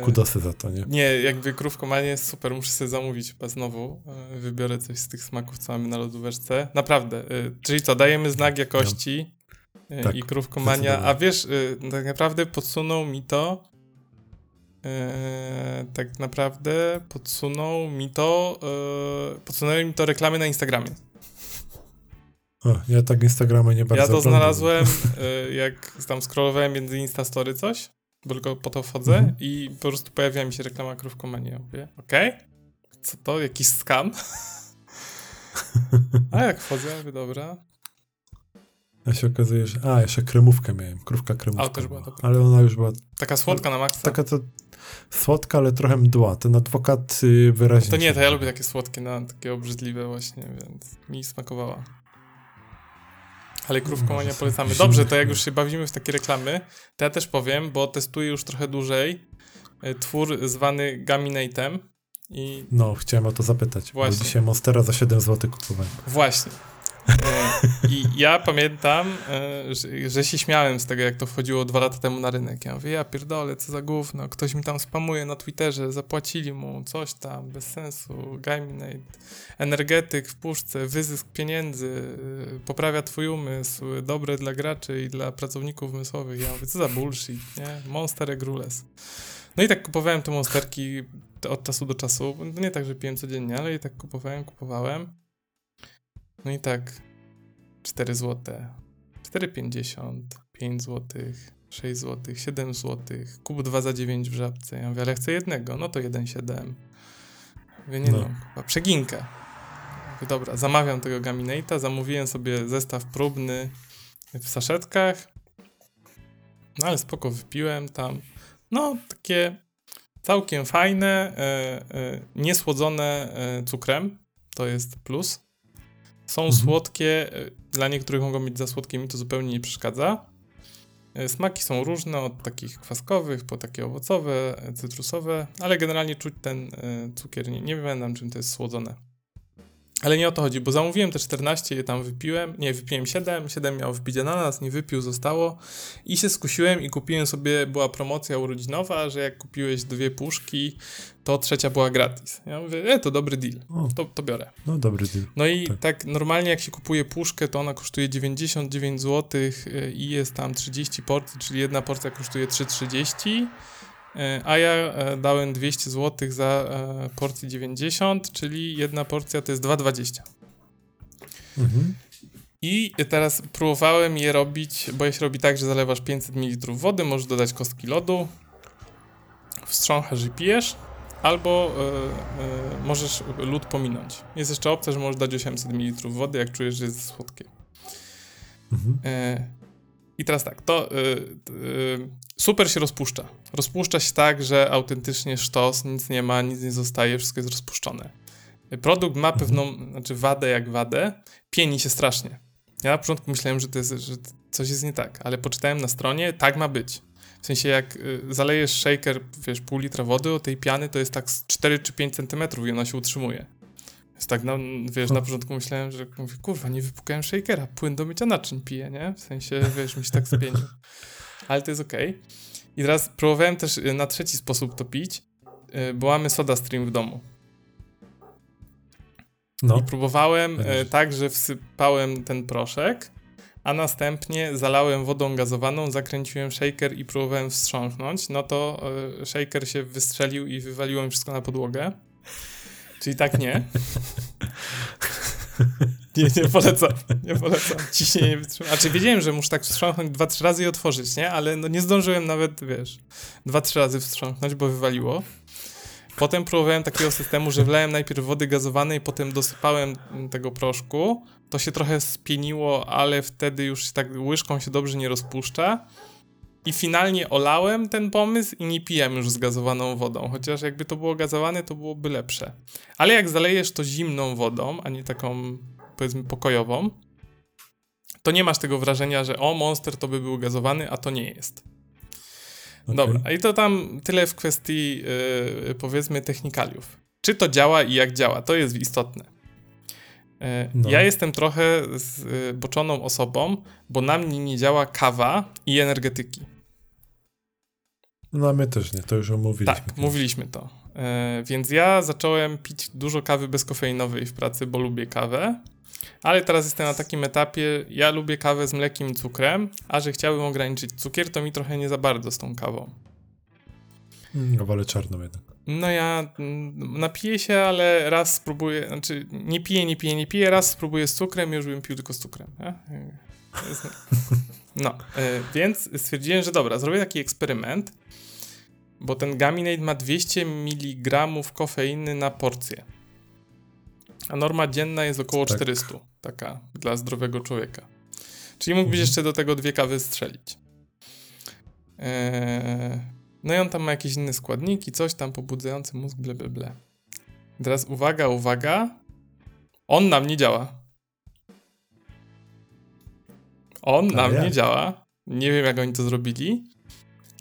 kudosy za to, nie? Nie, jakby krówkomanie jest super, muszę sobie zamówić chyba znowu. E, Wybiorę coś z tych smaków, co mamy na lodóweczce. Naprawdę. e, Czyli co, dajemy znak jakości e, Tak, i krówkomania. A wiesz, e, tak naprawdę podsunął mi to e, tak naprawdę podsunął mi to e, podsunęły mi to reklamy na Instagramie. O, ja tak Instagrama nie bardzo Ja to znalazłem, e, jak tam scrollowałem między Instastory coś, bo tylko po to wchodzę Mhm. i po prostu pojawia mi się reklama krówkomanii. Ja mówię, okej, co to, jakiś scam? A jak wchodzę, ja mówię, dobra. A się okazuje, że... A, jeszcze kremówkę miałem, krówka kremówka. A, też była. Ale ona już była Taka słodka na maksa. taka to słodka, ale trochę mdła. Ten adwokat y, wyraźnie... To nie, to ja lubię takie słodkie, no, takie obrzydliwe właśnie, więc mi smakowała. Ale krówkomania Może polecamy. Dobrze, to jak już się bawimy w takie reklamy, to ja też powiem, bo testuję już trochę dłużej e, twór zwany Gaminatem i No, chciałem o to zapytać. Właśnie. Bo dzisiaj Monstera za 7 zł kupowałem. Właśnie. E, I ja pamiętam, e, że, się śmiałem z tego, jak to wchodziło dwa lata temu na rynek. Ja mówię, ja pierdolę, co za gówno, ktoś mi tam spamuje na Twitterze, zapłacili mu coś tam, bez sensu, Gaminate, energetyk w puszce, wyzysk pieniędzy, e, poprawia twój umysł, dobre dla graczy i dla pracowników umysłowych. Ja mówię, co za bullshit, nie? Monster egg. No i tak kupowałem te monsterki od czasu do czasu. Nie tak, że piłem codziennie, ale i tak kupowałem, kupowałem. No i tak 4 zł, 4,50, 5 zł, 6 zł, 7 zł, kup 2 za 9 w żabce. Ja mówię, ale chcę jednego, no to 1,7. Mówię, nie no, No. no przeginkę. Mówię, dobra, zamawiam tego Gaminate'a, zamówiłem sobie zestaw próbny w saszetkach. No ale spoko, wypiłem tam. No, takie całkiem fajne, e, e, niesłodzone e, cukrem. To jest plus. Są Mhm. słodkie, e, dla niektórych mogą być za słodkie, mi to zupełnie nie przeszkadza. E, Smaki są różne, od takich kwaskowych po takie owocowe, e, cytrusowe, ale generalnie czuć ten cukier. Nie, nie pamiętam, czym to jest słodzone. Ale nie o to chodzi, bo zamówiłem te 14, je tam wypiłem. Nie, wypiłem 7, 7 miał wbić ananas, nie wypił, zostało. I się skusiłem i kupiłem sobie, była promocja urodzinowa, że jak kupiłeś dwie puszki, to trzecia była gratis. Ja mówię, e, to dobry deal, O, to, to biorę. no dobry deal. No i tak. Tak. normalnie jak się kupuje puszkę, to ona kosztuje 99 zł y, i jest tam 30 porcji, czyli jedna porcja kosztuje 3,30 y, a ja e, dałem 200 zł za e, porcję 90, czyli jedna porcja to jest 2,20. Mhm. I teraz próbowałem je robić, bo je się robi tak, że zalewasz 500 ml wody, możesz dodać kostki lodu, wstrząchasz i pijesz, albo e, e, możesz lód pominąć. Jest jeszcze opcja, że możesz dać 800 ml wody, jak czujesz, że jest słodkie. Mhm. E, I teraz tak, to e, e, super się rozpuszcza. Rozpuszcza się tak, że autentycznie sztos, nic nie ma, nic nie zostaje, wszystko jest rozpuszczone. Produkt ma pewną, znaczy wadę jak wadę, pieni się strasznie. Ja na początku myślałem, że to jest, że coś jest nie tak, ale poczytałem na stronie, tak ma być. W sensie jak y, zalejesz shaker, wiesz, pół litra wody, o tej piany to jest tak z 4 czy 5 centymetrów i ona się utrzymuje. Jest tak, no, wiesz, na początku myślałem, że mówię, kurwa, nie wypukałem shakera, płyn do mycia naczyń piję, nie? W sensie, wiesz, mi się tak spienił. Ale to jest okej. I teraz próbowałem też y, na trzeci sposób to pić, y, bo mamy soda stream w domu. No, I próbowałem e, Będziesz. tak, że wsypałem ten proszek, a następnie zalałem wodą gazowaną, zakręciłem shaker i próbowałem wstrząsnąć. No to shaker się wystrzelił i wywaliło mi wszystko na podłogę. Czyli tak nie. Nie, nie polecam, nie polecam. Ciśnienie wytrzyma. Znaczy wiedziałem, że muszę tak wstrząsnąć dwa, trzy razy i otworzyć, nie? Ale no nie zdążyłem nawet, wiesz, dwa, trzy razy wstrząsnąć, bo wywaliło. Potem próbowałem takiego systemu, że wlałem najpierw wody gazowanej, potem dosypałem tego proszku. To się trochę spieniło, ale wtedy już tak łyżką się dobrze nie rozpuszcza. I finalnie olałem ten pomysł i nie piłem już z gazowaną wodą. Chociaż jakby to było gazowane, to byłoby lepsze. Ale jak zalejesz to zimną wodą, a nie taką powiedzmy pokojową, to nie masz tego wrażenia, że o, Monster to by był gazowany, a to nie jest. Okej. Dobra, i to tam tyle w kwestii yy, powiedzmy technikaliów. Czy to działa i jak działa, to jest istotne. Yy, No. Ja jestem trochę zboczoną osobą, bo na mnie nie działa kawa i energetyki. No, my też nie, to już omówiliśmy. Tak, mówiliśmy to. E, więc ja zacząłem pić dużo kawy bezkofeinowej w pracy, bo lubię kawę. Ale teraz jestem na takim etapie, ja lubię kawę z mlekiem i cukrem, a że chciałbym ograniczyć cukier, to mi trochę nie za bardzo z tą kawą. Mm, wolę czarną jednak. No ja mm, napiję się, ale raz spróbuję, znaczy nie piję, nie piję, nie piję, raz spróbuję z cukrem i już bym pił tylko z cukrem. Nie? No, e, więc stwierdziłem, że dobra, zrobię taki eksperyment, bo ten Gaminate ma 200 mg kofeiny na porcję. A norma dzienna jest około Tak. 400, taka dla zdrowego człowieka. Czyli mógłbyś Mhm. jeszcze do tego dwie kawy strzelić. Eee, no i on tam ma jakieś inne składniki, coś tam pobudzający mózg, ble, ble, ble. Teraz uwaga, uwaga. On nam nie działa. On nam nie działa. Nie wiem, jak oni to zrobili,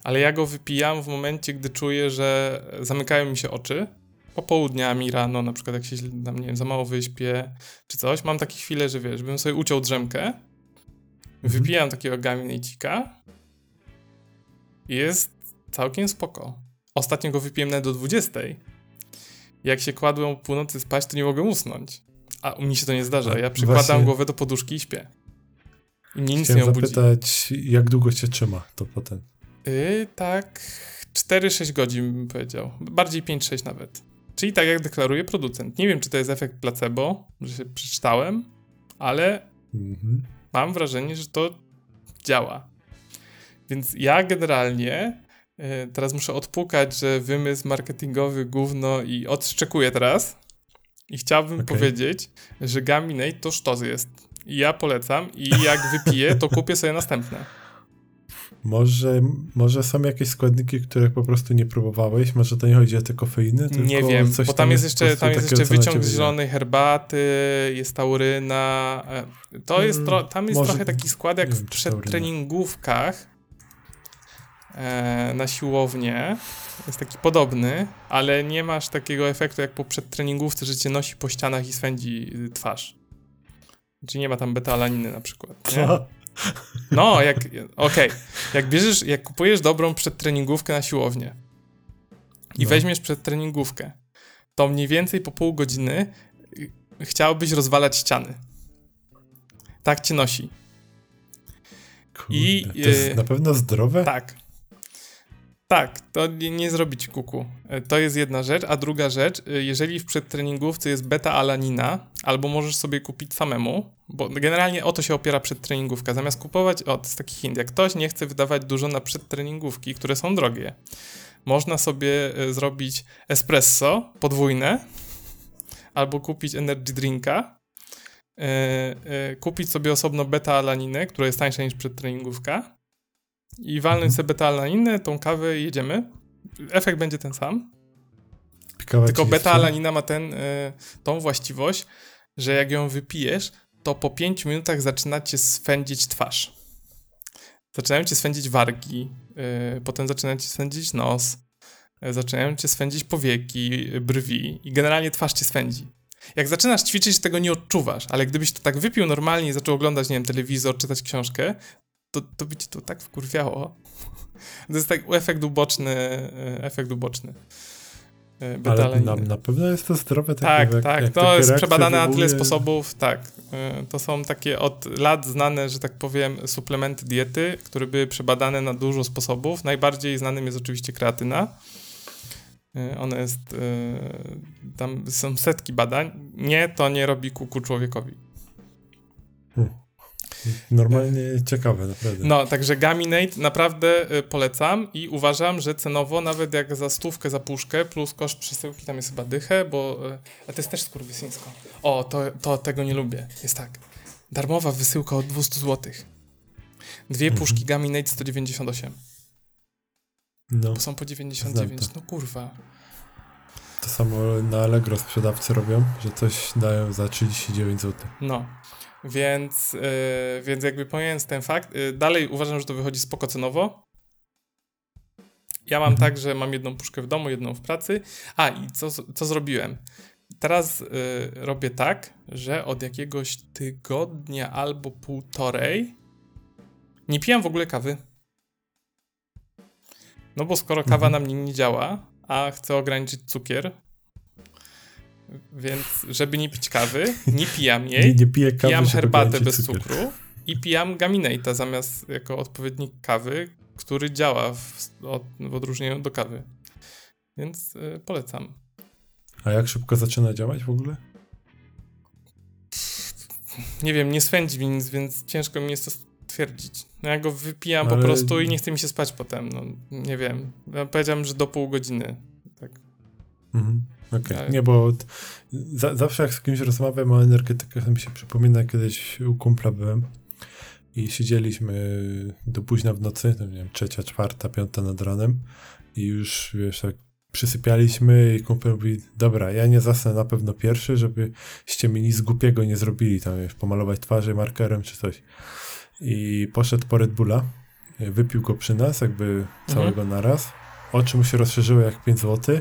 ale ja go wypijam w momencie, gdy czuję, że zamykają mi się oczy. Popołudniami, rano, na przykład jak się tam, nie wiem, za mało wyśpię, czy coś. Mam takie chwile, że wiesz, bym sobie uciął drzemkę, wypijam takiego gaminejcika i jest całkiem spoko. Ostatnio go wypiłem nawet do 20. Jak się kładłem o północy spać, to nie mogłem usnąć. A mnie się to nie zdarza. Ja przykładam Właśnie- głowę do poduszki i śpię. I mnie nic Chciałem nie obudzi. zapytać, jak długo cię trzyma to potem. Yy, tak 4-6 godzin bym powiedział. Bardziej 5-6 nawet. Czyli tak jak deklaruje producent. Nie wiem, czy to jest efekt placebo, że się przeczytałem, ale Mhm. mam wrażenie, że to działa. Więc ja generalnie y, teraz muszę odpukać, że wymysł marketingowy gówno i odszczekuję teraz. I chciałbym Okej. powiedzieć, że Gaminate to sztos jest. I ja polecam i jak wypiję, to kupię sobie następne. Może, może są jakieś składniki, których po prostu nie próbowałeś? Może to nie chodzi o te kofeiny? Nie wiem, coś bo tam jest jeszcze, tam jest jeszcze wyciąg z zielonej herbaty, jest tauryna. e, To jest, Mm, tam jest może- trochę taki skład jak w wiem, czy tauryna. przedtreningówkach e, na siłownię. Jest taki podobny, ale nie masz takiego efektu jak po przedtreningówce, że cię nosi po ścianach i swędzi y, twarz. Czyli nie ma tam beta-alaniny na przykład. Nie? No, jak. Okej. Jak bierzesz, jak kupujesz dobrą przedtreningówkę na siłownię i No. weźmiesz przedtreningówkę, to mniej więcej po pół godziny y, chciałbyś rozwalać ściany. Tak cię nosi. Kurde, I, to jest y, na pewno zdrowe? Tak. Tak, to nie, nie zrobić kuku. E, To jest jedna rzecz, a druga rzecz, y, jeżeli w przedtreningówce jest beta-alanina, albo możesz sobie kupić samemu, bo generalnie o to się opiera przedtreningówka. Zamiast kupować, o, to jest taki hint, jak ktoś nie chce wydawać dużo na przedtreningówki, które są drogie, można sobie y, zrobić espresso podwójne, albo kupić energy drinka, y, y, kupić sobie osobno beta-alaninę, która jest tańsza niż przedtreningówka, i walnąć Mhm. sobie beta-alaninę, tą kawę i jedziemy. Efekt będzie ten sam. Tylko beta-alanina ma ten, y, tą właściwość, że jak ją wypijesz, to po 5 minutach zaczyna cię swędzić twarz. Zaczynają cię swędzić wargi, y, potem zaczyna cię swędzić nos, y, zaczynają cię swędzić powieki, y, brwi i generalnie twarz cię swędzi. Jak zaczynasz ćwiczyć, tego nie odczuwasz, ale gdybyś to tak wypił normalnie i zaczął oglądać, nie wiem, telewizor, czytać książkę, to, to by cię to tak wkurwiało. To jest tak efekt uboczny, y, efekt uboczny. y, Ale na, na pewno jest to zdrowe. takie Tak, jak- tak, jak to jest przebadane na tyle sposobów, tak. Y, To są takie od lat znane, że tak powiem, suplementy diety, które były przebadane na dużo sposobów. Najbardziej znanym jest oczywiście kreatyna. Ona jest, tam są setki badań. Nie, to nie robi kuku człowiekowi. Normalnie ciekawe, naprawdę. No, także Gaminate naprawdę y, polecam i uważam, że cenowo, nawet jak za stówkę, za puszkę, plus koszt przesyłki, tam jest chyba dychę, bo... y, A to jest też skurwysyńsko. O, to, to tego nie lubię. Jest tak. Darmowa wysyłka od 200 zł. Dwie Mhm. puszki Gaminate 198, No. bo są po 99. Znam No kurwa. to samo na Allegro sprzedawcy robią, że coś dają za 39 zł. No, więc, yy, więc jakby pomijając ten fakt, yy, dalej uważam, że to wychodzi spoko cenowo. Ja mam mhm. tak, że mam jedną puszkę w domu, jedną w pracy. A i co, co zrobiłem? Teraz yy, robię tak, że od jakiegoś tygodnia albo półtorej nie pijam w ogóle kawy. No bo skoro kawa mhm. na mnie nie działa, a chcę ograniczyć cukier, więc żeby nie pić kawy, nie pijam jej. Nie, nie piję kawy, pijam herbatę bez cukier. cukru i pijam gaminate'a zamiast jako odpowiednik kawy, który działa w, od, w odróżnieniu do kawy. Więc y, polecam. A jak szybko zaczyna działać w ogóle? Nie wiem, nie swędzi mi nic, więc ciężko mi jest to stwierdzić. No ja go wypijam Ale... po prostu i nie chce mi się spać potem. No, nie wiem. Ja powiedziałem, że do pół godziny. Tak. Mhm. Okej, okay. nie, bo za, zawsze jak z kimś rozmawiam o energetykach, to mi się przypomina, kiedyś u kumpla byłem i siedzieliśmy do późna w nocy, no nie wiem, trzecia, czwarta, piąta nad ranem i już, wiesz, tak przysypialiśmy i kumpel mówi, dobra, ja nie zasnę na pewno pierwszy, żebyście mi nic głupiego nie zrobili, tam wiesz, pomalować twarzy markerem czy coś. I poszedł po Red Bulla, wypił go przy nas, jakby całego mhm. naraz. Oczy mu się rozszerzyły jak 5 zł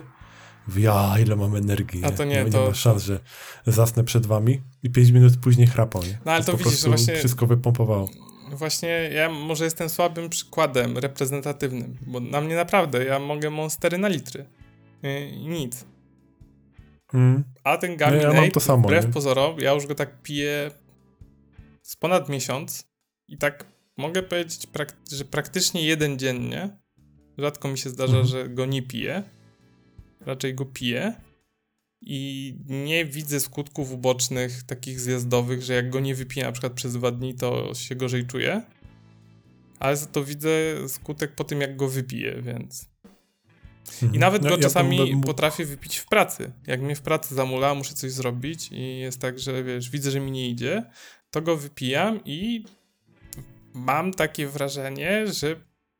ja, ile mam energii. A to nie, nie, to... nie ma szans, że zasnę przed wami i 5 minut później chrapał. Nie? No ale to, to widzisz, właśnie... Wszystko wypompowało. Właśnie ja może jestem słabym przykładem reprezentatywnym, bo na mnie naprawdę, ja mogę monstery na litry. I nic. Hmm. A ten Gaminate, no ja mam to samo, wbrew nie? pozorom, ja już go tak piję z ponad miesiąc i tak mogę powiedzieć, że praktycznie jeden dziennie. Rzadko mi się zdarza, hmm. że go nie piję raczej go piję i nie widzę skutków ubocznych takich zjazdowych, że jak go nie wypiję na przykład przez dwa dni, to się gorzej czuję. Ale za to widzę skutek po tym, jak go wypiję, więc. Mhm. I nawet no, go ja czasami potrafię wypić w pracy. Jak mnie w pracy zamula, muszę coś zrobić i jest tak, że wiesz, widzę, że mi nie idzie, to go wypijam i mam takie wrażenie, że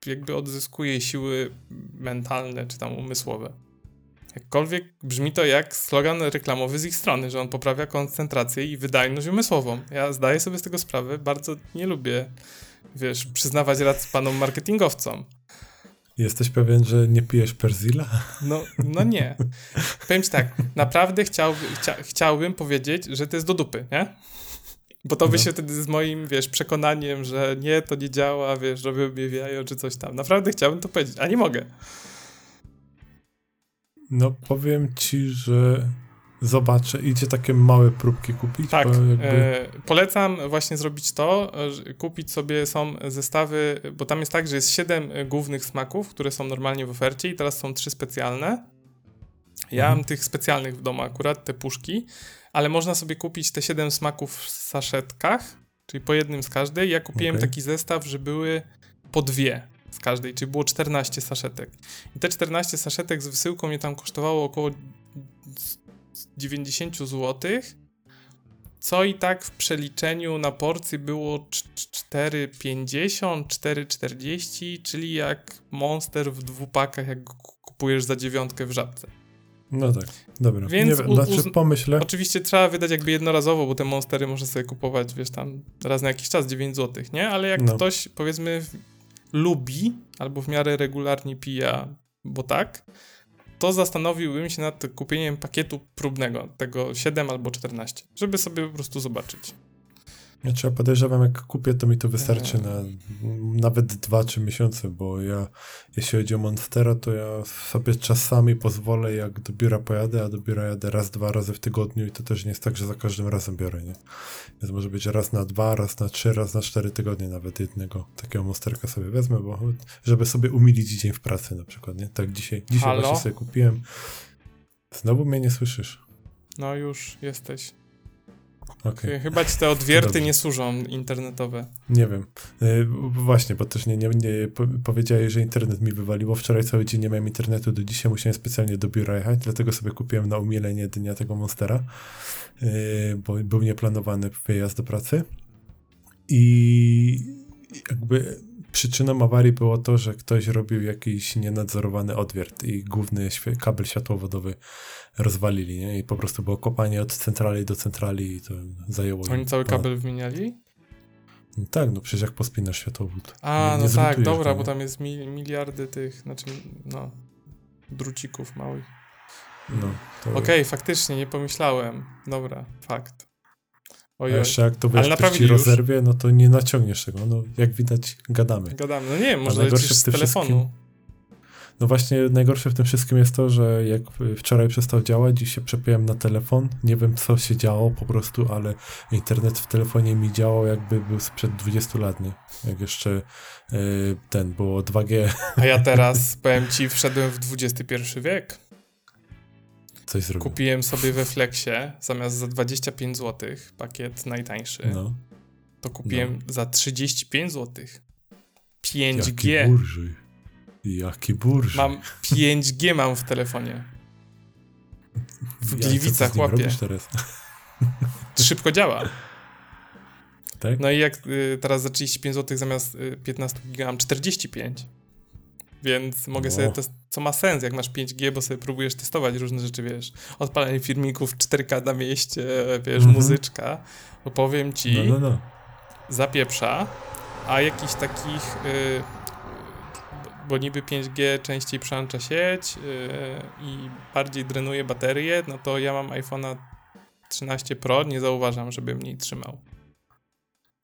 jakby odzyskuję siły mentalne czy tam umysłowe. Jakkolwiek brzmi to jak slogan reklamowy z ich strony, że on poprawia koncentrację i wydajność umysłową. Ja zdaję sobie z tego sprawę, bardzo nie lubię, wiesz, przyznawać rad panom marketingowcom. Jesteś pewien, że nie pijesz Perzila? No, no nie. Powiem ci tak, naprawdę chciałby, chcia, chciałbym powiedzieć, że to jest do dupy, nie? Bo to by no. się wtedy z moim, wiesz, przekonaniem, że nie, to nie działa, wiesz, robią mnie jajo czy coś tam. Naprawdę chciałbym to powiedzieć, a nie mogę. No powiem ci, że zobaczę, idzie takie małe próbki kupić. Tak, jakby... e, polecam właśnie zrobić to, kupić sobie są zestawy, bo tam jest tak, że jest 7 głównych smaków, które są normalnie w ofercie i teraz są trzy specjalne. Ja mhm. mam tych specjalnych w domu akurat, te puszki, ale można sobie kupić te 7 smaków w saszetkach, czyli po jednym z każdej. Ja kupiłem okay. taki zestaw, że były po dwie z każdej, czyli było 14 saszetek. I te 14 saszetek z wysyłką mnie tam kosztowało około 90 zł, co i tak w przeliczeniu na porcję było 4,50, 4,40, czyli jak monster w dwupakach, jak kupujesz za dziewiątkę w żabce. No tak, dobra. Więc nie, znaczy pomyślę. Oczywiście trzeba wydać jakby jednorazowo, bo te monstery można sobie kupować, wiesz, tam raz na jakiś czas 9 zł, nie? Ale jak no. ktoś, powiedzmy, lubi albo w miarę regularnie pija, bo tak, to zastanowiłbym się nad kupieniem pakietu próbnego, tego 7 albo 14, żeby sobie po prostu zobaczyć. Znaczy ja podejrzewam, jak kupię, to mi to wystarczy na nawet 2-3 miesiące, bo ja, jeśli chodzi o Monstera, to ja sobie czasami pozwolę, jak do biura pojadę, a do biura jadę raz, dwa razy w tygodniu i to też nie jest tak, że za każdym razem biorę, nie? Więc może być raz na dwa, raz na trzy, raz na cztery tygodnie nawet jednego takiego Monsterka sobie wezmę, bo żeby sobie umilić dzień w pracy na przykład, nie? Tak dzisiaj, dzisiaj Halo? właśnie sobie kupiłem. Znowu mnie nie słyszysz. No już jesteś. Okay. Chyba ci te odwierty nie służą internetowe. Nie wiem. Yy, właśnie, bo też nie, nie, nie powiedziałeś, że internet mi wywaliło. Wczoraj cały dzień nie miałem internetu, do dzisiaj musiałem specjalnie do biura jechać, dlatego sobie kupiłem na umilenie dnia tego Monstera, yy, bo był nieplanowany wyjazd do pracy. I jakby przyczyną awarii było to, że ktoś robił jakiś nienadzorowany odwiert i główny kabel światłowodowy rozwalili, nie? I po prostu było kopanie od centrali do centrali i to zajęło... Oni cały kabel wymieniali? No tak, no przecież jak pospinasz światłowód. A, nie, nie no tak, dobra, bo tam jest miliardy tych, znaczy, no, drucików małych. No, Okej, okay, faktycznie, nie pomyślałem. Dobra, fakt. Ojej. A jeszcze jak to wiesz, ktoś ci rozerwie, no to nie naciągniesz tego. No jak widać, gadamy. Gadamy, no nie wiem, może lecisz z telefonu. No właśnie, najgorsze w tym wszystkim jest to, że jak wczoraj przestał działać, dziś się przepiłem na telefon. Nie wiem, co się działo po prostu, ale internet w telefonie mi działał jakby był sprzed 20 lat, nie? Jak jeszcze yy, ten, było 2G. A ja teraz, powiem ci, wszedłem w XXI wiek. Coś zrobił. Kupiłem sobie we Flexie zamiast za 25 zł pakiet najtańszy. No. To kupiłem no. za 35 zł. 5G. Jaki burży. Jaki burży. Mam 5G mam w telefonie. W ja, Gliwicach łapie. teraz? Szybko działa. Tak? No i jak y, teraz za 35 zł zamiast y, 15 giga mam 45. Więc mogę no. sobie, to, co ma sens, jak masz 5G, bo sobie próbujesz testować różne rzeczy, wiesz, odpalanie filmików 4K na mieście, wiesz, mm -hmm. muzyczka, bo powiem ci, no, no, no. zapieprza, a jakichś takich, yy, bo niby 5G częściej przełącza sieć yy, i bardziej drenuje baterię, no to ja mam iPhone'a 13 Pro, nie zauważam, żeby mniej trzymał.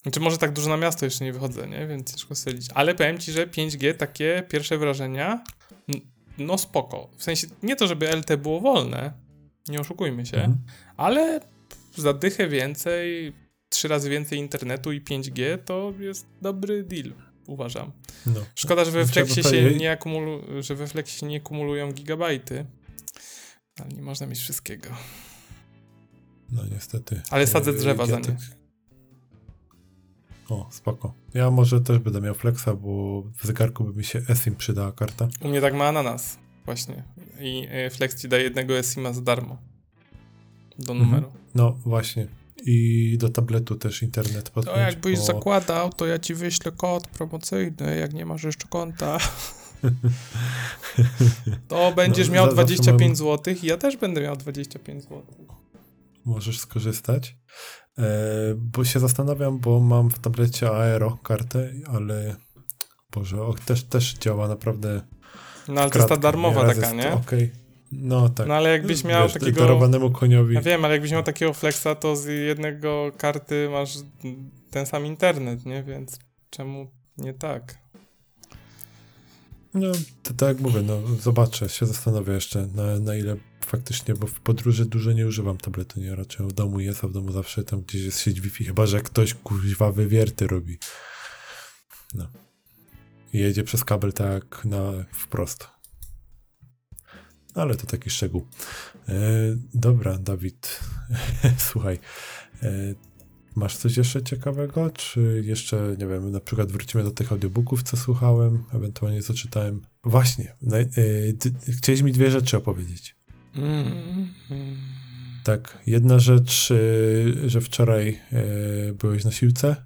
Znaczy może tak dużo na miasto jeszcze nie wychodzę, nie? Więc ciężko stwierdzić. Ale powiem ci, że 5G takie pierwsze wrażenia, no spoko. W sensie nie to, żeby LT było wolne, nie oszukujmy się, mhm. ale za dychę więcej, trzy razy więcej internetu i 5G to jest dobry deal, uważam. No. Szkoda, że we Flexie się nie akumulu- że we Flexie nie kumulują gigabajty, ale nie można mieć wszystkiego. No niestety. Ale sadzę drzewa za nie. O, spoko. Ja może też będę miał flexa, bo w zegarku by mi się eSIM przydała karta. U mnie tak ma ananas, właśnie. I e, flex ci daje jednego eSIMa za darmo. Do mhm. numeru. Mhm. No, właśnie. I do tabletu też internet podpiąć. To jakbyś bo... zakładał, to ja ci wyślę kod promocyjny, jak nie masz jeszcze konta. to będziesz no, miał 25 mam... zł i ja też będę miał 25 zł. Możesz skorzystać. E, bo się zastanawiam, bo mam w tablecie Aero kartę, ale Boże, o, też, też działa naprawdę. No ale to jest ta darmowa taka, nie? Okej. Okay. No tak. No ale jakbyś miał Wiesz, takiego... darowanemu koniowi. Ja wiem, ale jakbyś miał takiego flexa, to z jednego karty masz ten sam internet, nie? Więc czemu nie tak? No, to tak jak mówię, no zobaczę, się zastanowię jeszcze, na, na ile faktycznie, bo w podróży dużo nie używam tabletu, nie? Raczej w domu jest, a w domu zawsze tam gdzieś jest sieć Wi-Fi, chyba, że ktoś kuźwa wywierty robi. No. Jedzie przez kabel tak na wprost. Ale to taki szczegół. E, dobra, Dawid, słuchaj, e, masz coś jeszcze ciekawego, czy jeszcze, nie wiem, na przykład wrócimy do tych audiobooków, co słuchałem, ewentualnie co czytałem? Właśnie, e, ty, chciałeś mi dwie rzeczy opowiedzieć. Mm. Tak, jedna rzecz, y, że wczoraj y, byłeś na siłce.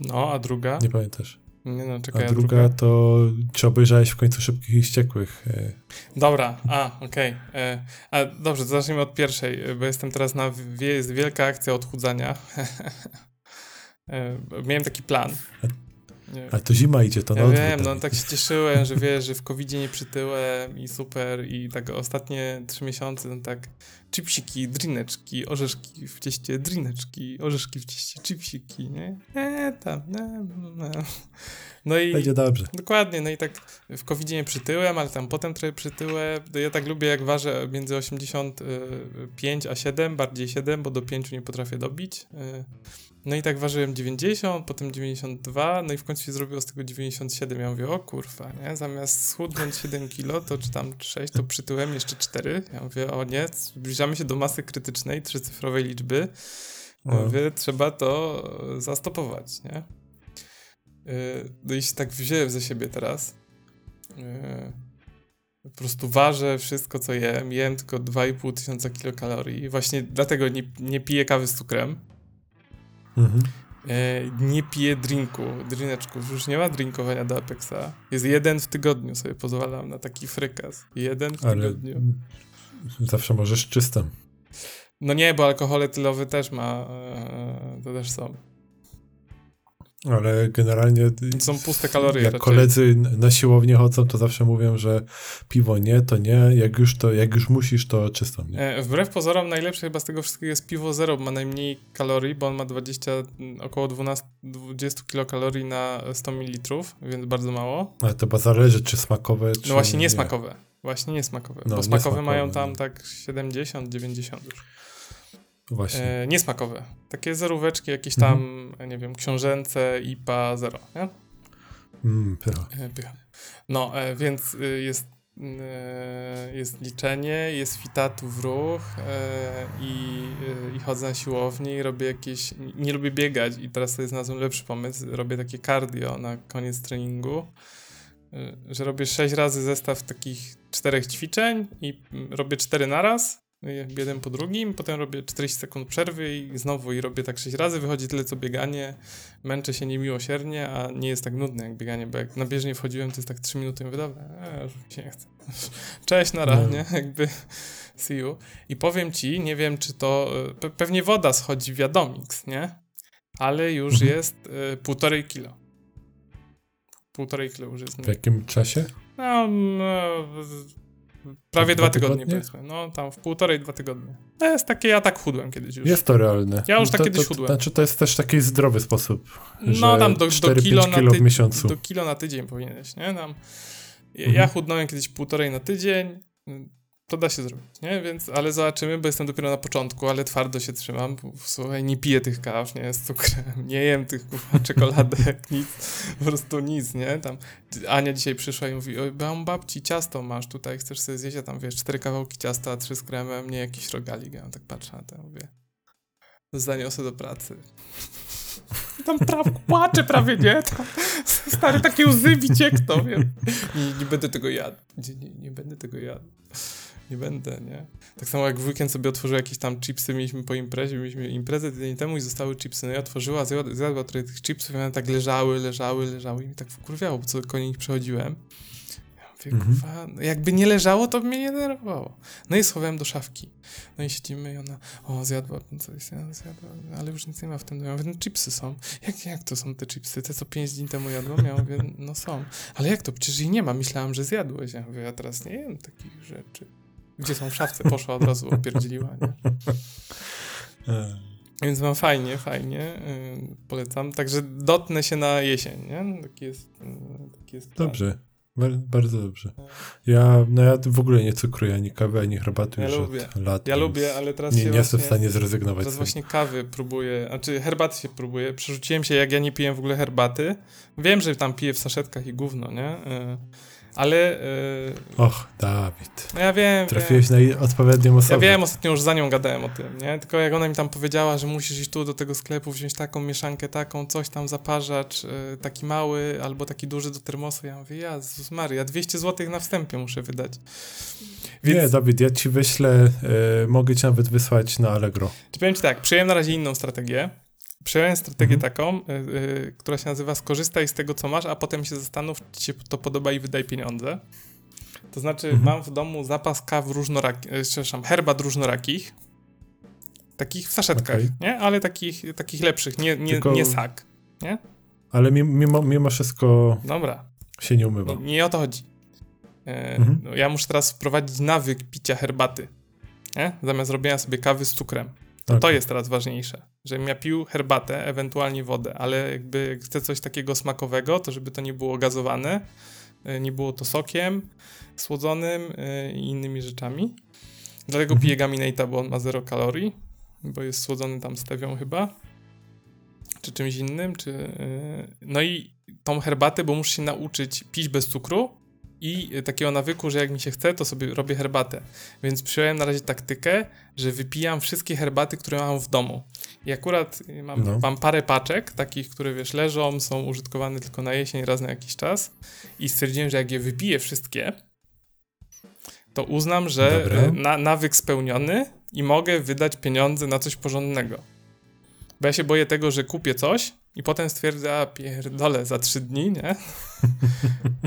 No, a druga? Nie pamiętasz. Nie no, czekaj, a, a druga, druga, to czy obejrzałeś w końcu Szybkich i Ściekłych? Y? Dobra, a, okej. Okay. A dobrze, zacznijmy od pierwszej, bo jestem teraz na, jest wielka akcja odchudzania. Miałem taki plan. Ale to zima idzie, to ja na wiem, no tak się cieszyłem, że wiesz, że w covid nie przytyłem i super i tak ostatnie trzy miesiące, no tak chipsiki, drineczki, orzeszki w cieście, drineczki, orzeszki w cieście, chipsiki, nie? Nie, tam, nie, nie. No i... Będzie dobrze. Dokładnie, no i tak w covid nie przytyłem, ale tam potem trochę przytyłem. Ja tak lubię, jak ważę między 85 a 7, bardziej 7, bo do 5 nie potrafię dobić. No i tak ważyłem 90, potem 92, no i w końcu się zrobiło z tego 97. Ja mówię, o kurwa, nie? Zamiast schudnąć 7 kilo, to czy tam 6, to przytyłem jeszcze 4. Ja mówię, o nie, zbliżamy się do masy krytycznej, trzycyfrowej liczby. Ja no. mówię, trzeba to zastopować, nie? Y, no i się tak wziąłem ze siebie teraz. Y, po prostu ważę wszystko, co jem. Jem tylko 2,5 tysiąca kilokalorii. Właśnie dlatego nie, nie piję kawy z cukrem. Mhm. E, nie piję drinku, drineczków. Już nie ma drinkowania do Apexa. Jest jeden w tygodniu, sobie pozwalam na taki frykaz. Jeden w Ale tygodniu. zawsze możesz czystym. No nie, bo alkohol etylowy też ma, e, to też są. Ale generalnie są puste kalorie jak raczej. koledzy na siłownię chodzą, to zawsze mówią, że piwo nie, to nie, jak już, to, jak już musisz, to czystą, nie? E, Wbrew pozorom najlepsze chyba z tego wszystkiego jest piwo zero, ma najmniej kalorii, bo on ma 20, mm, około 12, 20 kilokalorii na 100 ml, więc bardzo mało. Ale to chyba zależy, czy smakowe, czy No właśnie niesmakowe. Właśnie niesmakowe, No, bo smakowe niesmakowe, mają tam no. tak 70, 90 już. Właśnie. E, niesmakowe. Takie zeróweczki, jakieś tam, nie wiem, książęce, IPA, zero, nie? Mm, pycha. E, pycha. No, e, więc y, jest, y, jest liczenie, jest fitatu w ruch e, i, y, i chodzę na siłownię i robię jakieś... Nie lubię biegać i teraz sobie znalazłem lepszy pomysł. Robię takie cardio na koniec treningu, że robię 6 razy zestaw takich czterech ćwiczeń i robię 4 naraz, jeden po drugim, potem robię 40 sekund przerwy i znowu i robię tak 6 razy, wychodzi tyle co bieganie, męczę się niemiłosiernie, a nie jest tak nudne jak bieganie, bo jak na bieżnię wchodziłem, to jest tak 3 minuty, mówię, dobra, e, już mi się nie chce. Cześć, na No. nie? Jakby see you. I powiem ci, nie wiem czy to, pe pewnie woda schodzi w Wiadomix, nie? Ale już Mhm. jest e, półtorej kilo. Półtorej kilo już jest. W jakim czasie? No, no, prawie Dwa dwa tygodnie, tygodnie? powiedzmy. No, tam w półtorej, dwa tygodnie. To jest takie, ja tak chudłem kiedyś już. Jest to realne. Ja już to, tak kiedyś to, chudłem. Znaczy, to jest też taki zdrowy sposób, No tam do, do 4-5 kilo, na kilo w ty- miesiącu. Do kilo na tydzień powinieneś, nie? Tam, ja, Mhm. ja chudnąłem kiedyś półtorej na tydzień, to da się zrobić, nie? Więc, ale zobaczymy, bo jestem dopiero na początku, ale twardo się trzymam. bo, Słuchaj, nie piję tych kaw, nie? Z cukrem, nie jem tych kurwa, czekoladek, nic, po prostu nic, nie? Tam Ania dzisiaj przyszła i mówi, oj, mam babci, ciasto masz tutaj, chcesz sobie zjeść, a tam wiesz, cztery kawałki ciasta, trzy z kremem, nie jakiś rogalik. Ja tak patrzę na to, mówię, zaniosę do pracy. Tam prawie płaczę prawie, nie? Tam, stary, takie łzy mi ciekną, wiem. Nie, nie będę tego jadł. Nie, nie, nie będę tego jadł. Nie będę, nie? Tak samo jak w weekend sobie otworzyła jakieś tam chipsy, mieliśmy po imprezie, mieliśmy imprezę tydzień temu i zostały chipsy. No i otworzyła, zjadła, zjadła trochę tych chipsów i one tak leżały, leżały, leżały i mi tak wkurwiało, bo co koło nich przechodziłem. Ja mówię, Mhm. kurwa, no jakby nie leżało, to by mnie nie denerwowało. No i schowałem do szafki. No i siedzimy i ona, o, zjadła coś, zjadła, zjadła, ale już nic nie ma w tym. Ja mówię, no chipsy są. Jak, jak to są te chipsy? Te, co pięć dni temu jadłam? Ja mówię, no są. Ale jak to? Przecież jej nie ma. Myślałam, że zjadłeś. Ja mówię, ja teraz nie jem takich rzeczy. Gdzie są w szafce? Poszła od razu, opierdzieliła, nie? E, Więc mam fajnie, fajnie. Yy, polecam. Także dotnę się na jesień, nie? Taki jest, yy, taki jest plan. Dobrze. Bar- bardzo dobrze. Ja, no ja w ogóle nie cukruję ani kawy, ani herbaty Ja już lubię. od lat. Ja lubię, ale teraz Nie, nie jestem w stanie zrezygnować. Teraz właśnie kawy próbuję, znaczy herbaty się próbuję. Przerzuciłem się, jak ja nie piję w ogóle herbaty. Wiem, że tam piję w saszetkach i gówno, nie? Ale y, Och, Dawid. no ja wiem, Trafiłeś wiem. na odpowiednią osobę. Ja wiem, ostatnio już za nią gadałem o tym, nie? Tylko jak ona mi tam powiedziała, że musisz iść tu do tego sklepu, wziąć taką mieszankę, taką, coś tam, zaparzacz, y, taki mały albo taki duży do termosu. Ja mówię, Jezus Maria, 200 zł na wstępie muszę wydać. Nie, Więc Dawid, ja ci wyślę, e, mogę ci nawet wysłać na Allegro. Czy powiem ci tak, przyjąłem na razie inną strategię. Przyjąłem strategię Mhm. taką, y, y, która się nazywa skorzystaj z tego, co masz, a potem się zastanów, czy ci się to podoba i wydaj pieniądze. To znaczy, Mhm. mam w domu zapas kaw różnorakich, przepraszam, herbat różnorakich. Takich w saszetkach, Okej. nie? Ale takich, takich lepszych, nie, nie, Tylko- nie sak. Ale mimo, mimo, wszystko Dobra, się nie nie, umywa. nie o to chodzi. Mhm. no, ja muszę teraz wprowadzić nawyk picia herbaty, nie? Zamiast robienia sobie kawy z cukrem. To, to jest teraz ważniejsze, żebym ja pił herbatę, ewentualnie wodę, ale jakby jak chcę coś takiego smakowego, to żeby to nie było gazowane, y, nie było to sokiem słodzonym y, i innymi rzeczami. Dlatego Mhm. piję Gaminate'a, bo on ma 0 kalorii, bo jest słodzony tam stewią chyba, czy czymś innym, czy... y, No i tą herbatę, bo muszę się nauczyć pić bez cukru i takiego nawyku, że jak mi się chce, to sobie robię herbatę. Więc przyjąłem na razie taktykę, że wypijam wszystkie herbaty, które mam w domu. I akurat y, mam, No. mam parę paczek, takich, które wiesz, leżą, są użytkowane tylko na jesień, raz na jakiś czas. I stwierdziłem, że jak je wypiję wszystkie, to uznam, że y, na, nawyk spełniony i mogę wydać pieniądze na coś porządnego. Bo ja się boję tego, że kupię coś i potem stwierdzę, a pierdolę, za trzy dni, nie?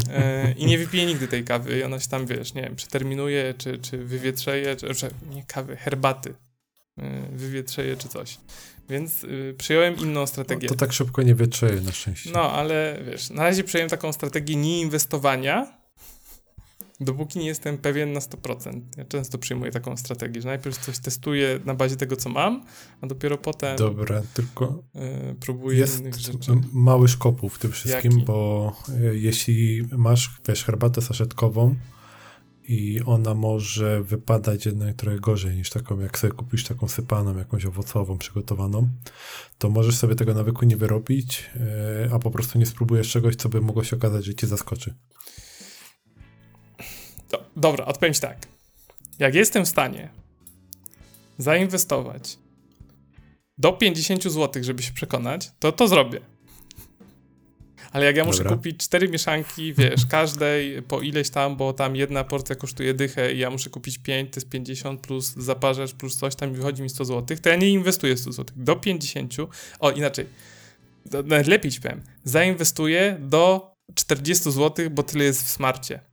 e, I nie wypiję nigdy tej kawy i ona się tam, wiesz, nie wiem, przeterminuje, czy, czy wywietrzeje, czy, czy nie kawy, herbaty e, wywietrzeje, czy coś. Więc y, przyjąłem inną strategię. No, to tak szybko nie wietrzeje na szczęście. No, ale wiesz, na razie przyjąłem taką strategię nieinwestowania, dopóki nie jestem pewien na 100%. Ja często przyjmuję taką strategię, że najpierw coś testuję na bazie tego, co mam, a dopiero potem Dobra, tylko y, próbuję jest innych rzeczy. mały szkopuł w tym wszystkim, Jaki? bo y, jeśli masz, wiesz, herbatę saszetkową i ona może wypadać jednak trochę gorzej niż taką, jak sobie kupisz taką sypaną, jakąś owocową, przygotowaną, to możesz sobie tego nawyku nie wyrobić, y, a po prostu nie spróbujesz czegoś, co by mogło się okazać, że cię zaskoczy. Do, dobra, odpowiem ci tak. Jak jestem w stanie zainwestować do 50 zł, żeby się przekonać, to to zrobię. Ale jak ja muszę Dobra. kupić cztery mieszanki, wiesz, każdej po ileś tam, bo tam jedna porcja kosztuje dychę i ja muszę kupić 5, to jest 50 plus zaparzacz plus coś tam i wychodzi mi 100 zł, to ja nie inwestuję 100 zł. Do 50, o inaczej, nawet lepiej ci powiem, zainwestuję do 40 zł, bo tyle jest w smarcie.